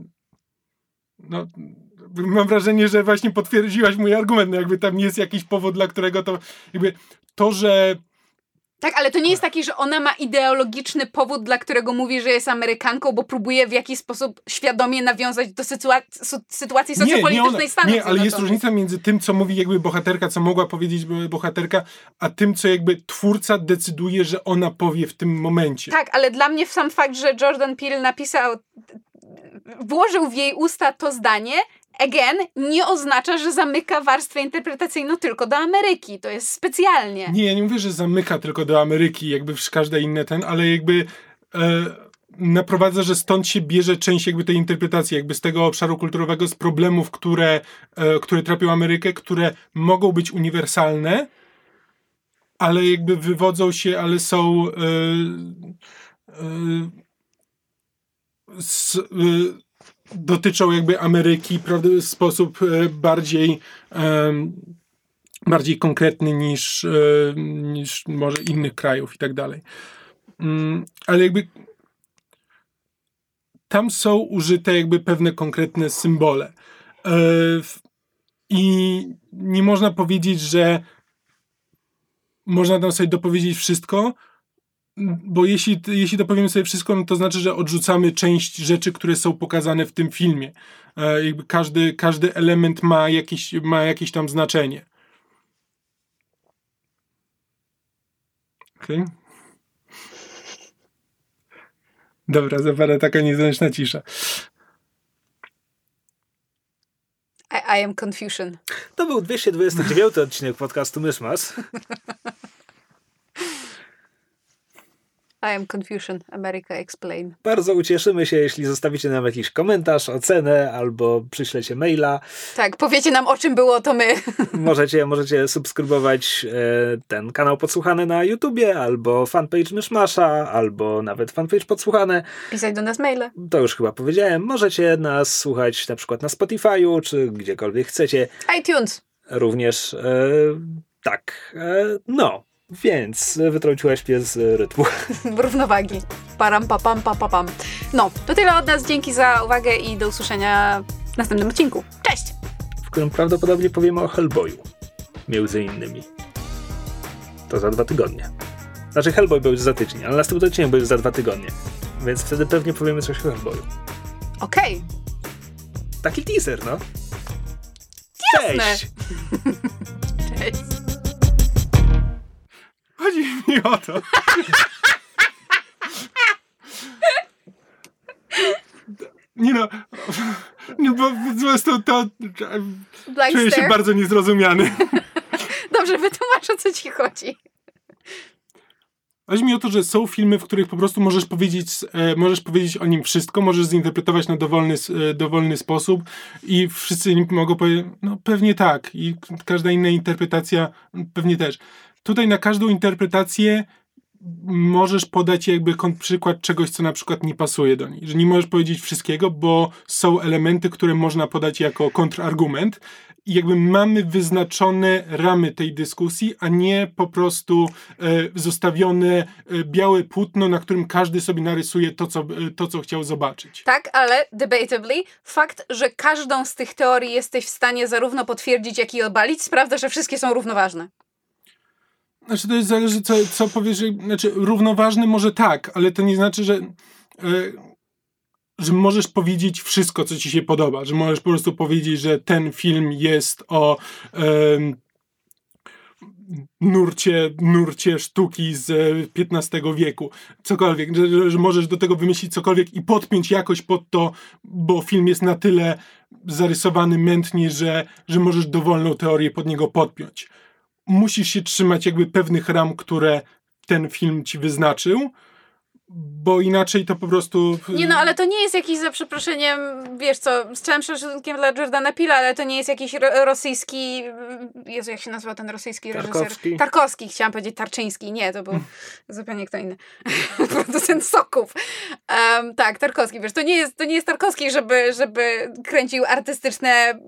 No, mam wrażenie, że właśnie potwierdziłaś mój argument, no jakby tam jest jakiś powód, dla którego to jakby to, że tak, ale to nie jest taki, że ona ma ideologiczny powód, dla którego mówi, że jest Amerykanką, bo próbuje w jakiś sposób świadomie nawiązać do sytuacji, sytuacji socjopolitycznej nie, Stanów Nie, ale jest różnica między tym, co mówi jakby bohaterka, co mogła powiedzieć bohaterka, a tym, co jakby twórca decyduje, że ona powie w tym momencie. Tak, ale dla mnie sam fakt, że Jordan Peele napisał włożył w jej usta to zdanie, again, nie oznacza, że zamyka warstwę interpretacyjną tylko do Ameryki. To jest specjalnie. Nie, ja nie mówię, że zamyka tylko do Ameryki, jakby każde inne ten, ale jakby e, naprowadza, że stąd się bierze część jakby tej interpretacji, jakby z tego obszaru kulturowego, z problemów, które, e, które trapią Amerykę, które mogą być uniwersalne, ale jakby wywodzą się, ale są e, e e, dotyczą jakby Ameryki w sposób e, bardziej bardziej konkretny niż, e, niż może innych krajów i tak dalej. Mm, ale jakby tam są użyte jakby pewne konkretne symbole. E, I nie można powiedzieć, że można tam sobie dopowiedzieć wszystko, bo jeśli, jeśli dopowiemy sobie wszystko, no to znaczy, że odrzucamy część rzeczy, które są pokazane w tym filmie. E, jakby każdy, każdy element ma jakieś, ma jakieś tam znaczenie. Okej. Okay. Dobra, zapada taka niezręczna cisza. I, I am confusion. To był 229 odcinek podcastu Myszmas. I am Confucian. America explain. Bardzo ucieszymy się, jeśli zostawicie nam jakiś komentarz, ocenę albo przyślecie maila. Tak, powiecie nam o czym było to my. Możecie, możecie subskrybować e, ten kanał Podsłuchany na YouTubie, albo fanpage Myszmasza, albo nawet fanpage Podsłuchane. Pisać do nas maile. To już chyba powiedziałem. Możecie nas słuchać na przykład na Spotify'u, czy gdziekolwiek chcecie. iTunes. Również e, tak. E, no, więc wytrąciłaś mnie z rytmu. Równowagi. Param, papam, papam. No, to tyle od nas. Dzięki za uwagę i do usłyszenia w następnym odcinku. Cześć! w którym prawdopodobnie powiemy o Hellboyu. Między innymi. To za dwa tygodnie. Znaczy Hellboy był już za tydzień, ale następny odcinek był już za dwa tygodnie. Więc wtedy pewnie powiemy coś o Hellboyu. Okej. Taki teaser, no. Jasne. Cześć! Cześć. Chodzi mi o to. Nie no, nie, bo prostu to Blank czuję się bardzo niezrozumiany. Dobrze, wytłumacz o co ci chodzi. Chodzi mi o to, że są filmy, w których po prostu możesz powiedzieć, e, możesz powiedzieć o nim wszystko, możesz zinterpretować na dowolny, e, dowolny sposób i wszyscy mogą powiedzieć, no pewnie tak i każda inna interpretacja pewnie też. Tutaj na każdą interpretację możesz podać jakby przykład czegoś, co na przykład nie pasuje do niej. Że nie możesz powiedzieć wszystkiego, bo są elementy, które można podać jako kontrargument i jakby mamy wyznaczone ramy tej dyskusji, a nie po prostu e, zostawione e, białe płótno, na którym każdy sobie narysuje to, co, e, to, co chciał zobaczyć. Tak, ale debatably fakt, że każdą z tych teorii jesteś w stanie zarówno potwierdzić, jak i obalić, sprawdza, że wszystkie są równoważne. Znaczy, to jest zależy, co, co powiesz. Znaczy, równoważny może tak, ale to nie znaczy, że, e, że możesz powiedzieć wszystko, co ci się podoba. Że możesz po prostu powiedzieć, że ten film jest o em, nurcie, nurcie sztuki z e, XV wieku. Cokolwiek. Że, że możesz do tego wymyślić cokolwiek i podpiąć jakoś pod to, bo film jest na tyle zarysowany mętnie, że, że możesz dowolną teorię pod niego podpiąć musisz się trzymać jakby pewnych ram, które ten film ci wyznaczył, bo inaczej to po prostu... Nie no, ale to nie jest jakiś, za przeproszeniem, wiesz co, z całym szacunkiem dla Jordana Pila, ale to nie jest jakiś ro rosyjski, Jezu, jak się nazywa ten rosyjski Tarkowski. reżyser? Tarkowski, chciałam powiedzieć Tarczyński, nie, to był zupełnie kto inny, producent soków. Um, tak, Tarkowski, wiesz, to nie jest, to nie jest Tarkowski, żeby, żeby kręcił artystyczne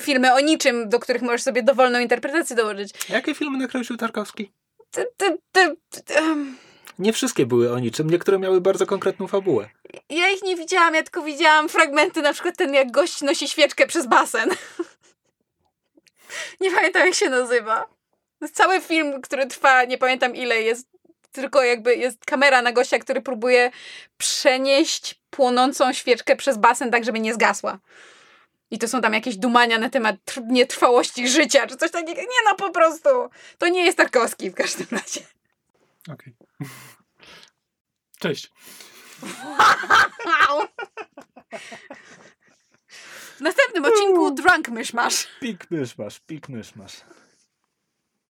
filmy o niczym, do których możesz sobie dowolną interpretację dołożyć. Jakie filmy nakręcił Tarkowski? Ty, ty, ty, ty, em, Nie wszystkie były o niczym, niektóre miały bardzo konkretną fabułę. Ja ich nie widziałam, ja tylko widziałam fragmenty, na przykład ten jak gość nosi świeczkę przez basen. nie pamiętam jak się nazywa. Cały film, który trwa, nie pamiętam ile jest, tylko jakby jest kamera na gościa, który próbuje przenieść płonącą świeczkę przez basen tak, żeby nie zgasła. I to są tam jakieś dumania na temat tr- nietrwałości życia, czy coś takiego. Nie no, po prostu. To nie jest Tarkowski w każdym razie. Okej. Cześć. W następnym odcinku Drunk Mysz masz. Pik mysz masz, pik mysz masz.